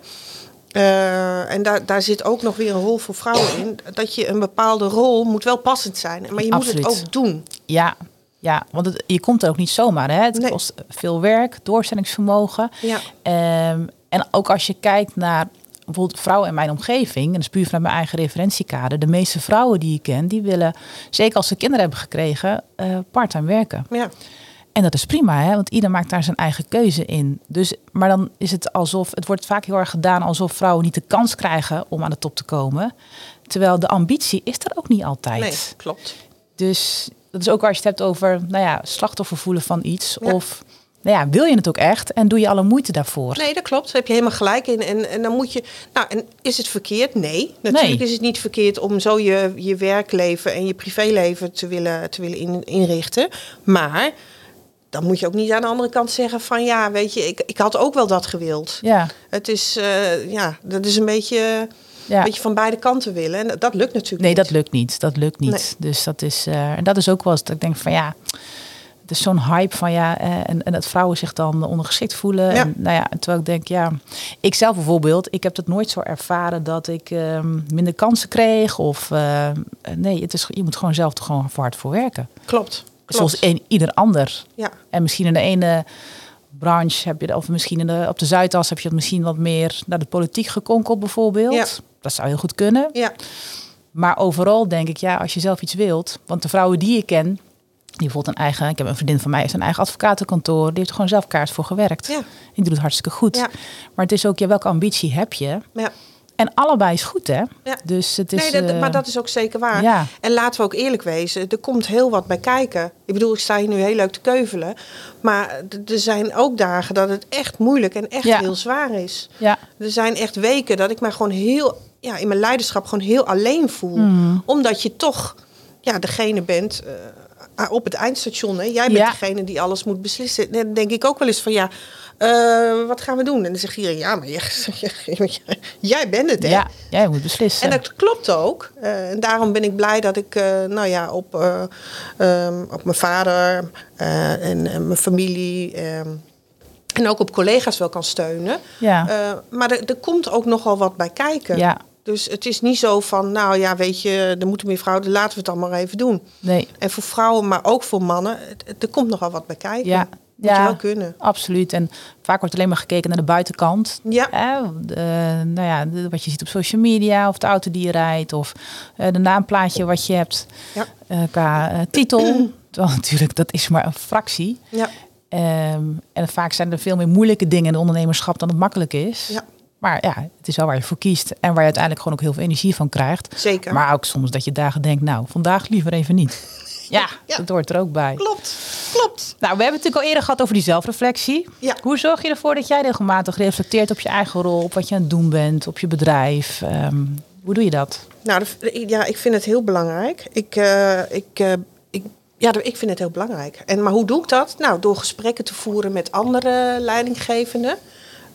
uh, en daar, daar zit ook nog weer een rol voor vrouwen in. Dat je een bepaalde rol moet wel passend zijn. Maar je Absoluut. moet het ook doen. Ja, ja want het, je komt er ook niet zomaar. Hè? Het nee. kost veel werk, doorzettingsvermogen. Ja. Um, en ook als je kijkt naar bijvoorbeeld vrouwen in mijn omgeving, en dat is puur vanuit mijn eigen referentiekader, de meeste vrouwen die ik ken, die willen, zeker als ze kinderen hebben gekregen, uh, parttime werken. Ja. En dat is prima, hè? want ieder maakt daar zijn eigen keuze in. Dus, maar dan is het alsof, het wordt vaak heel erg gedaan alsof vrouwen niet de kans krijgen om aan de top te komen. Terwijl de ambitie is er ook niet altijd. Nee, klopt. Dus dat is ook als je het hebt over nou ja, slachtoffer voelen van iets. Ja. Of nou ja, wil je het ook echt en doe je alle moeite daarvoor? Nee, dat klopt. Daar heb je helemaal gelijk in. En, en dan moet je. Nou, en is het verkeerd? Nee. Natuurlijk nee. is het niet verkeerd om zo je, je werkleven en je privéleven te willen, te willen in, inrichten. Maar dan moet je ook niet aan de andere kant zeggen van ja, weet je, ik, ik had ook wel dat gewild. Ja. Het is, uh, ja, dat is een beetje, ja. een beetje van beide kanten willen. En dat lukt natuurlijk nee, niet. dat lukt niet. Dat lukt niet. Nee. Dus dat is, uh, en dat is ook wel eens dat ik denk van ja, het is zo'n hype van ja, en, en dat vrouwen zich dan ondergeschikt voelen. Ja. En, nou ja, terwijl ik denk, ja, ik zelf bijvoorbeeld, ik heb het nooit zo ervaren dat ik um, minder kansen kreeg. Of nee, het is, je moet gewoon zelf er gewoon hard voor werken. Klopt. Klopt. Zoals een, ieder ander. Ja. En misschien in de ene branche heb je, of misschien in de, op de Zuidas heb je het misschien wat meer naar de politiek gekonkeld bijvoorbeeld. Ja. Dat zou heel goed kunnen. Ja. Maar overal denk ik, ja, als je zelf iets wilt. Want de vrouwen die ik ken, die bijvoorbeeld een eigen, ik heb een vriendin van mij, is een eigen advocatenkantoor, die heeft er gewoon zelf kaart voor gewerkt. Ja. Die doet het hartstikke goed. Ja. Maar het is ook, ja, welke ambitie heb je? Ja. En allebei is goed, hè? Ja. Dus het is. Nee, dat, uh, maar dat is ook zeker waar. Ja. En laten we ook eerlijk wezen, er komt heel wat bij kijken. Ik bedoel, ik sta hier nu heel leuk te keuvelen. Maar er zijn ook dagen dat het echt moeilijk en echt Ja. heel zwaar is. Ja. Er zijn echt weken dat ik me gewoon heel, ja, in mijn leiderschap gewoon heel alleen voel. Mm. Omdat je toch, ja, degene bent. eh, op het eindstation, hè? jij bent degene die alles moet beslissen. Dan denk ik ook wel eens van ja, eh, wat gaan we doen? En dan zegt iedereen, ja, maar jij, jij bent het, hè? ja, jij moet beslissen. En dat klopt ook. Eh, en daarom ben ik blij dat ik uh, nou ja, op, um, op mijn vader en, en, mijn familie um, en ook op collega's wel kan steunen. Ja. maar er, er, komt ook nogal wat bij kijken. Ja. Dus het is niet zo van, nou ja, weet je, er moeten meer vrouwen, laten we het maar even doen. Nee. En voor vrouwen, maar ook voor mannen, er komt nogal wat bij kijken. Ja. Moet ja, je wel kunnen. absoluut. En vaak wordt alleen maar gekeken naar de buitenkant. Ja. Hè? De, nou ja, de, wat je ziet op social media, of de auto die je rijdt, of uh, de naamplaatje wat je hebt ja. uh, qua uh, titel. Terwijl natuurlijk, dat is maar een fractie. Ja. Um, en vaak zijn er veel meer moeilijke dingen in het ondernemerschap dan het makkelijk is. Ja. Maar ja, het is wel waar je voor kiest. En waar je uiteindelijk gewoon ook heel veel energie van krijgt. Zeker. Maar ook soms dat je dagen denkt, nou, vandaag liever even niet. Ja, ja, dat hoort er ook bij. Klopt, klopt. Nou, we hebben het natuurlijk al eerder gehad over die zelfreflectie. Ja. Hoe zorg je ervoor dat jij regelmatig reflecteert op je eigen rol, op wat je aan het doen bent, op je bedrijf? Um, hoe doe je dat? Nou, ja, ik vind het heel belangrijk. Ik, uh, ik, uh, ik, ja, ik vind het heel belangrijk. En, maar hoe doe ik dat? Nou, door gesprekken te voeren met andere leidinggevenden.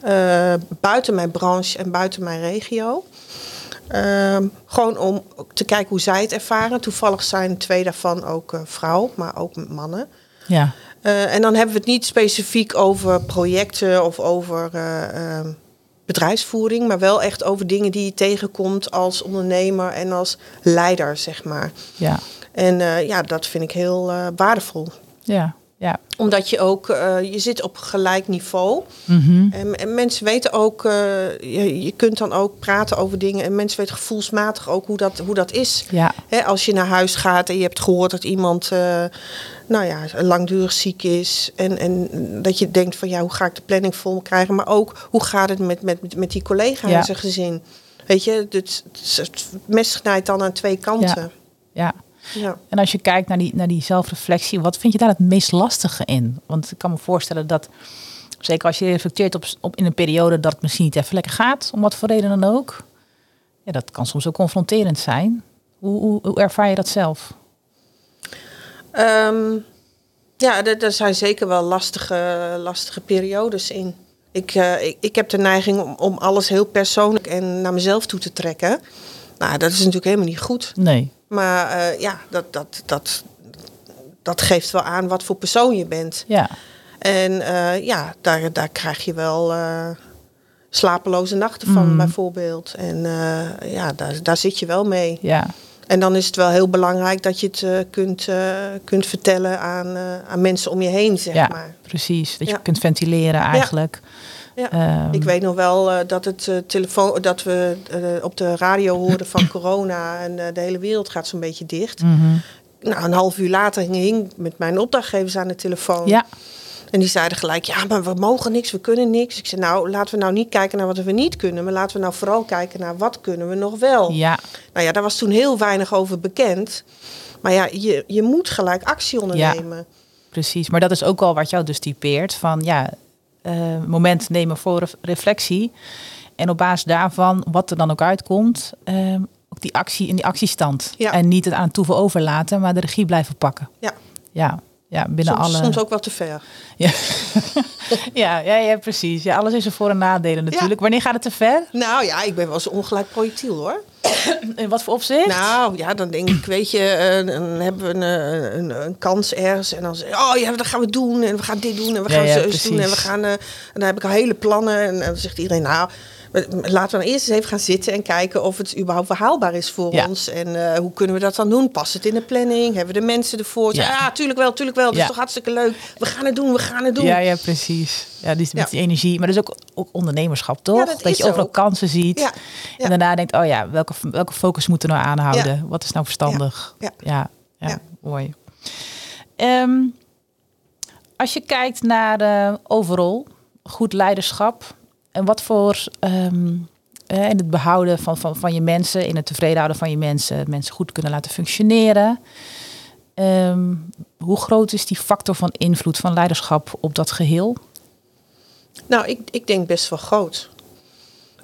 Uh, buiten mijn branche en buiten mijn regio. Uh, gewoon om te kijken hoe zij het ervaren. Toevallig zijn twee daarvan ook uh, vrouw, maar ook mannen. Ja. Uh, en dan hebben we het niet specifiek over projecten of over uh, bedrijfsvoering, maar wel echt over dingen die je tegenkomt als ondernemer en als leider, zeg maar. Ja, En eh, ja, dat vind ik heel eh, waardevol. ja, ja. Omdat je ook, eh, je zit op gelijk niveau. Mhm. En, en mensen weten ook, eh, je, je kunt dan ook praten over dingen. En mensen weten gevoelsmatig ook hoe dat, hoe dat is. Ja, Hè, als je naar huis gaat en je hebt gehoord dat iemand eh, nou ja, langdurig ziek is. En, en dat je denkt van ja, hoe ga ik de planning vol krijgen? Maar ook hoe gaat het met, met, met die collega Ja. en zijn gezin? Weet je, het, het mes snijdt dan aan twee kanten. ja. Ja. En als je kijkt naar die, naar die zelfreflectie, wat vind je daar het meest lastige in? Want ik kan me voorstellen dat, zeker als je reflecteert op, op in een periode dat het misschien niet even lekker gaat, om wat voor reden dan ook, ja, dat kan soms ook confronterend zijn. Hoe, hoe, hoe ervaar je dat zelf? Ehm, ja, er, er zijn zeker wel lastige, lastige periodes in. Ik, eh, ik, ik heb de neiging om, om alles heel persoonlijk en naar mezelf toe te trekken. Nou, dat is natuurlijk helemaal niet goed. Nee. Maar eh, ja, dat, dat, dat, dat geeft wel aan wat voor persoon je bent. Ja, En eh, ja, daar, daar krijg je wel eh, slapeloze nachten van, Mm. bijvoorbeeld. En ja, daar, daar zit je wel mee. ja, En dan is het wel heel belangrijk dat je het kunt, kunt vertellen aan, aan mensen om je heen, zeg ja maar. precies. Dat Ja. je kunt ventileren eigenlijk. Ja. Ehm, Ik weet nog wel eh, dat, het, eh, telefoon, dat we eh, op de radio hoorden van corona en de hele wereld gaat zo'n beetje dicht. mhm. Nou, een half uur later hing ik met mijn opdrachtgevers aan de telefoon. Ja, En die zeiden gelijk, ja, maar we mogen niks, we kunnen niks. Ik zei, nou, laten we nou niet kijken naar wat we niet kunnen, maar laten we nou vooral kijken naar wat kunnen we nog wel. ja, Nou ja, daar was toen heel weinig over bekend. Maar ja, je, je moet gelijk actie ondernemen. precies. Maar dat is ook wel wat jou dus typeert van ja, moment nemen voor ref- reflectie. En op basis daarvan, wat er dan ook uitkomt, ehm, ook die actie in die actiestand. Ja. En niet het aan toeven overlaten, maar de regie blijven pakken. Ja, Ja, ja binnen soms, alle. soms ook wel te ver. Ja. ja, ja, ja, precies. Ja, alles is er voor- en nadelen natuurlijk. Wanneer gaat het te ver? Nou ja, ik ben wel eens een ongelijk projectiel hoor. In wat voor opzicht? Nou ja, dan denk ik, weet je, eh, dan hebben we een, eh, een, een kans ergens. En dan zeg oh ja, dat gaan we doen. En we gaan dit doen. En we gaan ja, precies. doen. En we gaan, eh, en dan heb ik al hele plannen. En, dan zegt iedereen, nou, laten we nou eerst eens even gaan zitten en kijken of het überhaupt verhaalbaar is voor Ja. ons. En eh, hoe kunnen we dat dan doen? Past het in de planning? Hebben we de mensen ervoor? Ja. Ja, tuurlijk wel, tuurlijk wel. Dat Ja. is toch hartstikke leuk. We gaan het doen, we gaan het doen. Ja, ja, precies. Ja, die, met die energie. Maar dat is ook, ook ondernemerschap, toch? Dat je overal ook. kansen ziet. En daarna denkt, oh ja, welke, welke focus moeten we nou aanhouden? Wat is nou verstandig? Ja, ja, ja, Ja. mooi. Ehm, als je kijkt naar eh, overal, goed leiderschap. En wat voor... ehm, eh, in het behouden van, van, van je mensen, in het tevreden houden van je mensen, mensen goed kunnen laten functioneren. Ehm, hoe groot is die factor van invloed van leiderschap op dat geheel? Nou, ik, ik denk best wel groot.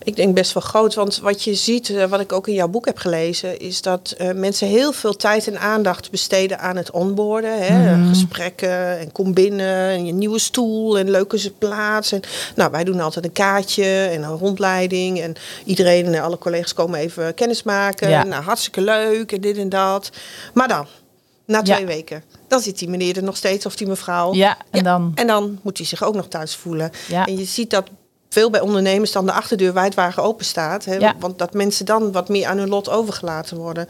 Ik denk best wel groot, want wat je ziet, eh, wat ik ook in jouw boek heb gelezen, is dat eh, mensen heel veel tijd en aandacht besteden aan het onboarden. Hè? Mhm. Gesprekken en kom binnen en je nieuwe stoel en leuke plaats. En, nou, wij doen altijd een kaartje en een rondleiding en iedereen, eh, alle collega's komen even kennis maken. Ja. Nou, hartstikke leuk en dit en dat. Maar dan, na twee Ja. weken, dan zit die meneer er nog steeds of die mevrouw. Ja, en dan... En dan moet hij zich ook nog thuis voelen. Ja. En je ziet dat veel bij ondernemers dan de achterdeur wijdwagen open staat. Hè? Ja. Want dat mensen dan wat meer aan hun lot overgelaten worden.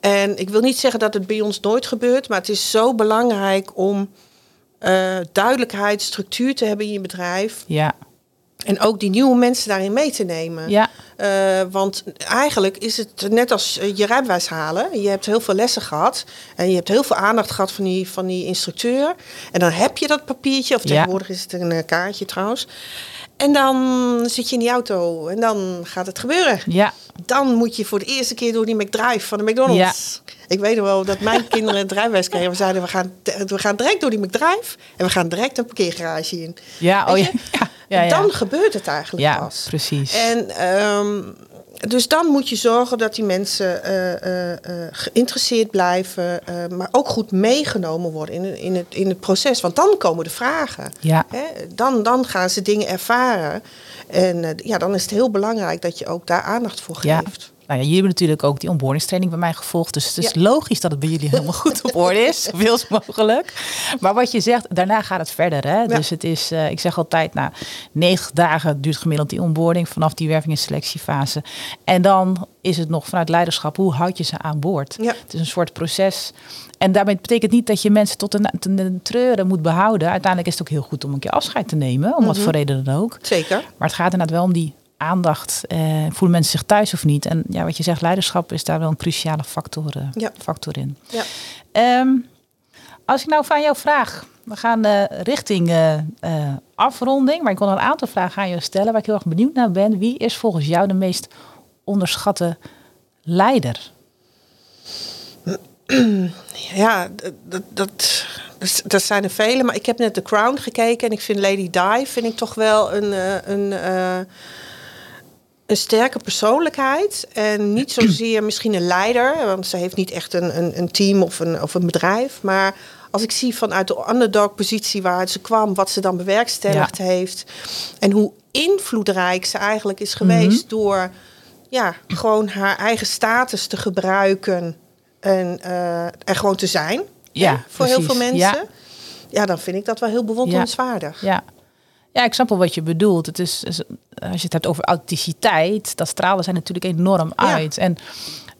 En ik wil niet zeggen dat het bij ons nooit gebeurt, maar het is zo belangrijk om eh, duidelijkheid, structuur te hebben in je bedrijf. Ja, En ook die nieuwe mensen daarin mee te nemen. ja, Eh, want eigenlijk is het net als eh, je rijbewijs halen. Je hebt heel veel lessen gehad. En je hebt heel veel aandacht gehad van die, van die instructeur. En dan heb je dat papiertje. Of Ja. tegenwoordig is het een kaartje trouwens. En dan zit je in die auto. En dan gaat het gebeuren. ja, Dan moet je voor de eerste keer door die McDrive van de McDonald's. Ik weet nog wel dat mijn kinderen het rijbewijs kregen. We zeiden, we gaan, we gaan direct door die McDrive. En we gaan direct een parkeergarage in. ja, oh ja, ja, ja, ja. dan gebeurt het eigenlijk ja pas. precies. En ehm, dus dan moet je zorgen dat die mensen eh, eh, eh, geïnteresseerd blijven, maar ook goed meegenomen worden in, het- in, het, in het proces. Want dan komen de vragen. Ja, Hè? Dan, dan gaan ze dingen ervaren. En ja, dan is het heel belangrijk dat je ook daar aandacht voor Ja. Nou ja, jullie hebben natuurlijk ook die onboardingstraining bij mij gevolgd. Dus het is logisch dat het bij jullie helemaal goed op orde is. Zoveel mogelijk. Maar wat je zegt, daarna gaat het verder. Hè? Dus het is, uh, ik zeg altijd, nou, 90 dagen duurt gemiddeld die onboarding vanaf die werving- en selectiefase. En dan is het nog vanuit leiderschap, hoe houd je ze aan boord? Ja. Het is een soort proces. En daarmee betekent niet dat je mensen tot een, een treuren moet behouden. Uiteindelijk is het ook heel goed om een keer afscheid te nemen, om wat voor reden dan ook. Zeker. Maar het gaat inderdaad wel om die aandacht. Eh, voelen mensen zich thuis of niet? En ja, wat je zegt, leiderschap is daar wel een cruciale factor, eh, Ja. factor in. Ja. Ehm, als ik nou van jou vraag, we gaan eh, richting afronding, maar ik wil nog een aantal vragen aan je stellen waar ik heel erg benieuwd naar ben. Wie is volgens jou de meest onderschatte leider? Ja, dat, dat, dat, dat zijn er vele. Maar ik heb net The Crown gekeken en ik vind Lady Di vind ik toch wel een, een, een sterke persoonlijkheid. En niet zozeer misschien een leider, want ze heeft niet echt een, een, een team of een, of een bedrijf. Maar als ik zie vanuit de underdog-positie waaruit ze kwam, wat ze dan bewerkstelligd heeft. En hoe invloedrijk ze eigenlijk is geweest door ja, gewoon haar eigen status te gebruiken en uh, er gewoon te zijn. Ja, hè, voor heel veel mensen. Ja. Ja. dan vind ik dat wel heel bewonderenswaardig. Ja. Ja, ik snap wel wat je bedoelt. Het is, als je het hebt over authenticiteit, dat stralen zij natuurlijk enorm Ja. uit. En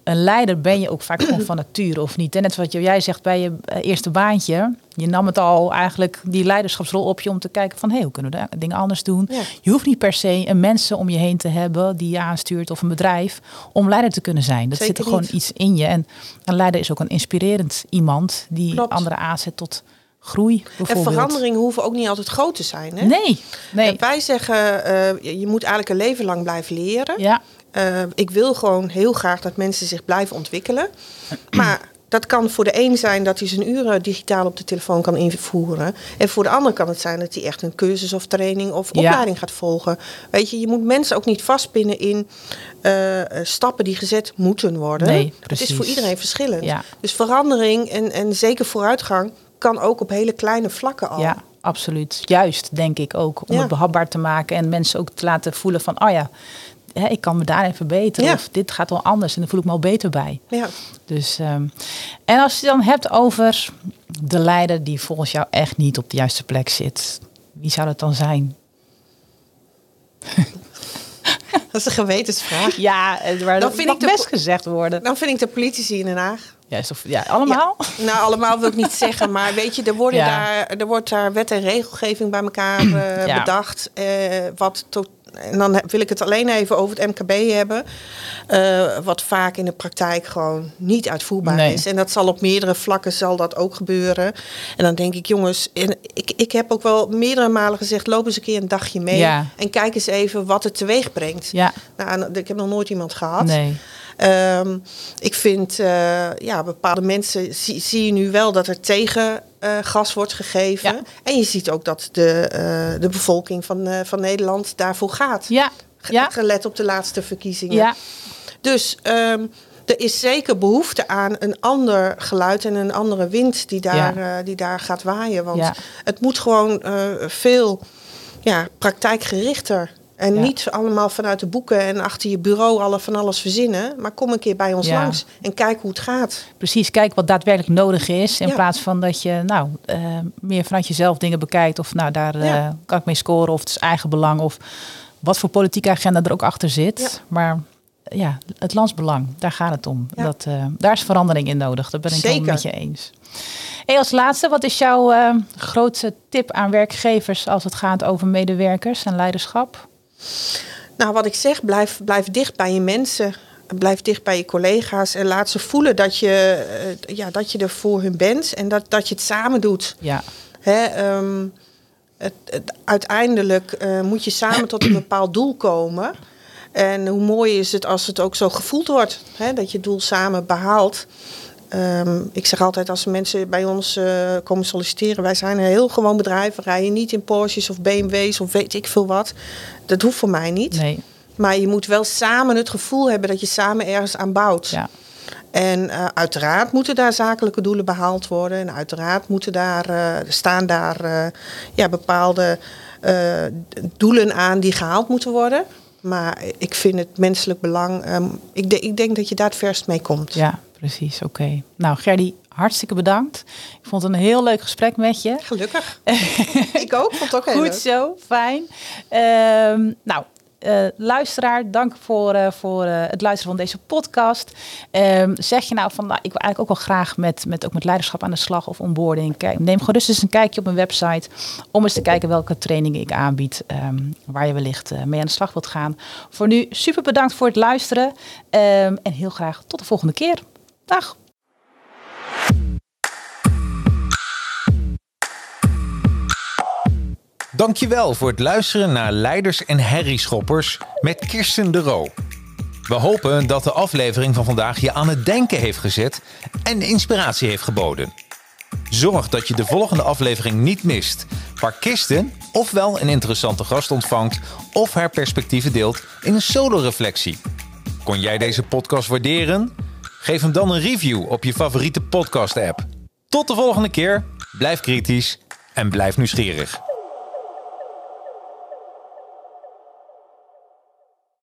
een leider ben je ook vaak gewoon van nature of niet. En net wat jij zegt bij je eh, eerste baantje. Je nam het al eigenlijk die leiderschapsrol op je om te kijken van hé, hoe kunnen we dingen anders doen? Ja. Je hoeft niet per se een mensen om je heen te hebben die je aanstuurt of een bedrijf om leider te kunnen zijn. Dat Zeker zit er gewoon niet. iets in je. En een leider is ook een inspirerend iemand die Klopt. anderen aanzet tot groei En veranderingen hoeven ook niet altijd groot te zijn. Hè? Nee, nee. En Wij zeggen, eh, je moet eigenlijk een leven lang blijven leren. Ja, Eh, ik wil gewoon heel graag dat mensen zich blijven ontwikkelen. Maar dat kan voor de een zijn dat hij zijn uren digitaal op de telefoon kan invoeren. En voor de ander kan het zijn dat hij echt een cursus of training of Ja. opleiding gaat volgen. Weet je, je moet mensen ook niet vastpinnen in eh, stappen die gezet moeten worden. Nee, Het precies. is voor iedereen verschillend. Ja. Dus verandering en, en zeker vooruitgang kan ook op hele kleine vlakken al. ja, absoluut. Juist, denk ik ook. Om Ja. het behapbaar te maken en mensen ook te laten voelen van, oh ja, ik kan me daarin verbeteren. Ja. Of dit gaat wel anders en dan voel ik me al beter bij. Ja. Dus, ehm, en als je dan hebt over de leider die volgens jou echt niet op de juiste plek zit. Wie zou dat dan zijn? Dat is een gewetensvraag. Ja, eh, maar Dan dat vind mag ik de best gezegd worden. Dan vind ik de politici in Den Haag. Juist, of, ja, allemaal? Ja, nou, allemaal wil ik niet zeggen, maar weet je, er, worden Ja. daar, er wordt daar wet en regelgeving bij elkaar eh, Ja. bedacht. eh, wat tot, en dan wil ik het alleen even over het MKB hebben. eh, wat vaak in de praktijk gewoon niet uitvoerbaar Nee. is. En dat zal op meerdere vlakken zal dat ook gebeuren. En dan denk ik, jongens, en ik, ik heb ook wel meerdere malen gezegd, loop eens een keer een dagje mee. Ja. En kijk eens even wat het teweeg brengt. Ja, Nou, ik heb nog nooit iemand gehad. nee. Ehm, ik vind, eh, ja, bepaalde mensen zie, zie je nu wel dat er tegen eh, gas wordt gegeven. Ja. En je ziet ook dat de, eh, de bevolking van, van Nederland daarvoor gaat. Ja, ja, Gelet op de laatste verkiezingen. ja. Dus ehm, er is zeker behoefte aan een ander geluid en een andere wind die daar, die daar gaat waaien. Want het moet gewoon veel ja, praktijkgerichter. En Ja. niet allemaal vanuit de boeken en achter je bureau alle van alles verzinnen. Maar kom een keer bij ons Ja. langs en kijk hoe het gaat. Precies, kijk wat daadwerkelijk nodig is. In Ja. plaats van dat je nou, eh, meer vanuit jezelf dingen bekijkt. Of nou, daar eh, kan ik mee scoren. Of het is eigen belang. Of wat voor politieke agenda er ook achter zit. Maar ja, het landsbelang, daar gaat het om. Dat, eh, daar is verandering in nodig. Dat ben ik helemaal met je eens. Hey, als laatste, wat is jouw grootste tip aan werkgevers als het gaat over medewerkers en leiderschap? Nou, wat ik zeg, blijf, blijf dicht bij je mensen. Blijf dicht bij je collega's en laat ze voelen dat je, eh, ja, dat je er voor hun bent en dat, dat je het samen doet. Ja, Hè, ehm, het, het- uiteindelijk eh, moet je samen tot een bepaald doel komen. En hoe mooi is het als het ook zo gevoeld wordt, hè, dat je het doel samen behaalt. Ehm, ik zeg altijd als mensen bij ons eh, komen solliciteren, wij zijn een heel gewoon bedrijf. We rijden niet in Porsches of BMW's of weet ik veel wat. Dat hoeft voor mij niet. nee, Maar je moet wel samen het gevoel hebben dat je samen ergens aan bouwt. ja, En eh, uiteraard moeten daar zakelijke doelen behaald worden. En uiteraard moeten daar, eh, staan daar ja, bepaalde doelen aan die gehaald moeten worden. Maar ik vind het menselijk belang. ehm, ik, de- ik denk dat je daar het verst mee komt. Ja, precies. Oké. Nou, Gerdy, hartstikke bedankt. Ik vond het een heel leuk gesprek met je. Gelukkig. ik ook. Vond het ook heel Goed leuk. zo, fijn. Ehm, nou, eh, luisteraar, dank voor, eh, voor eh, het luisteren van deze podcast. Ehm, zeg je nou van, nou, ik wil eigenlijk ook wel graag met, met, ook met leiderschap aan de slag of onboarding. Kijk, neem gerust eens een kijkje op mijn website om eens te kijken welke trainingen ik aanbied, ehm, waar je wellicht mee aan de slag wilt gaan. Voor nu super bedankt voor het luisteren en heel graag tot de volgende keer. Dag! Dankjewel voor het luisteren naar Leiders en Herrieschoppers met Kirsten de Roo. We hopen dat de aflevering van vandaag je aan het denken heeft gezet en inspiratie heeft geboden. Zorg dat je de volgende aflevering niet mist, waar Kirsten ofwel een interessante gast ontvangt of haar perspectieven deelt in een solo-reflectie. Kon jij deze podcast waarderen? Geef hem dan een review op je favoriete podcast-app. Tot de volgende keer, blijf kritisch en blijf nieuwsgierig.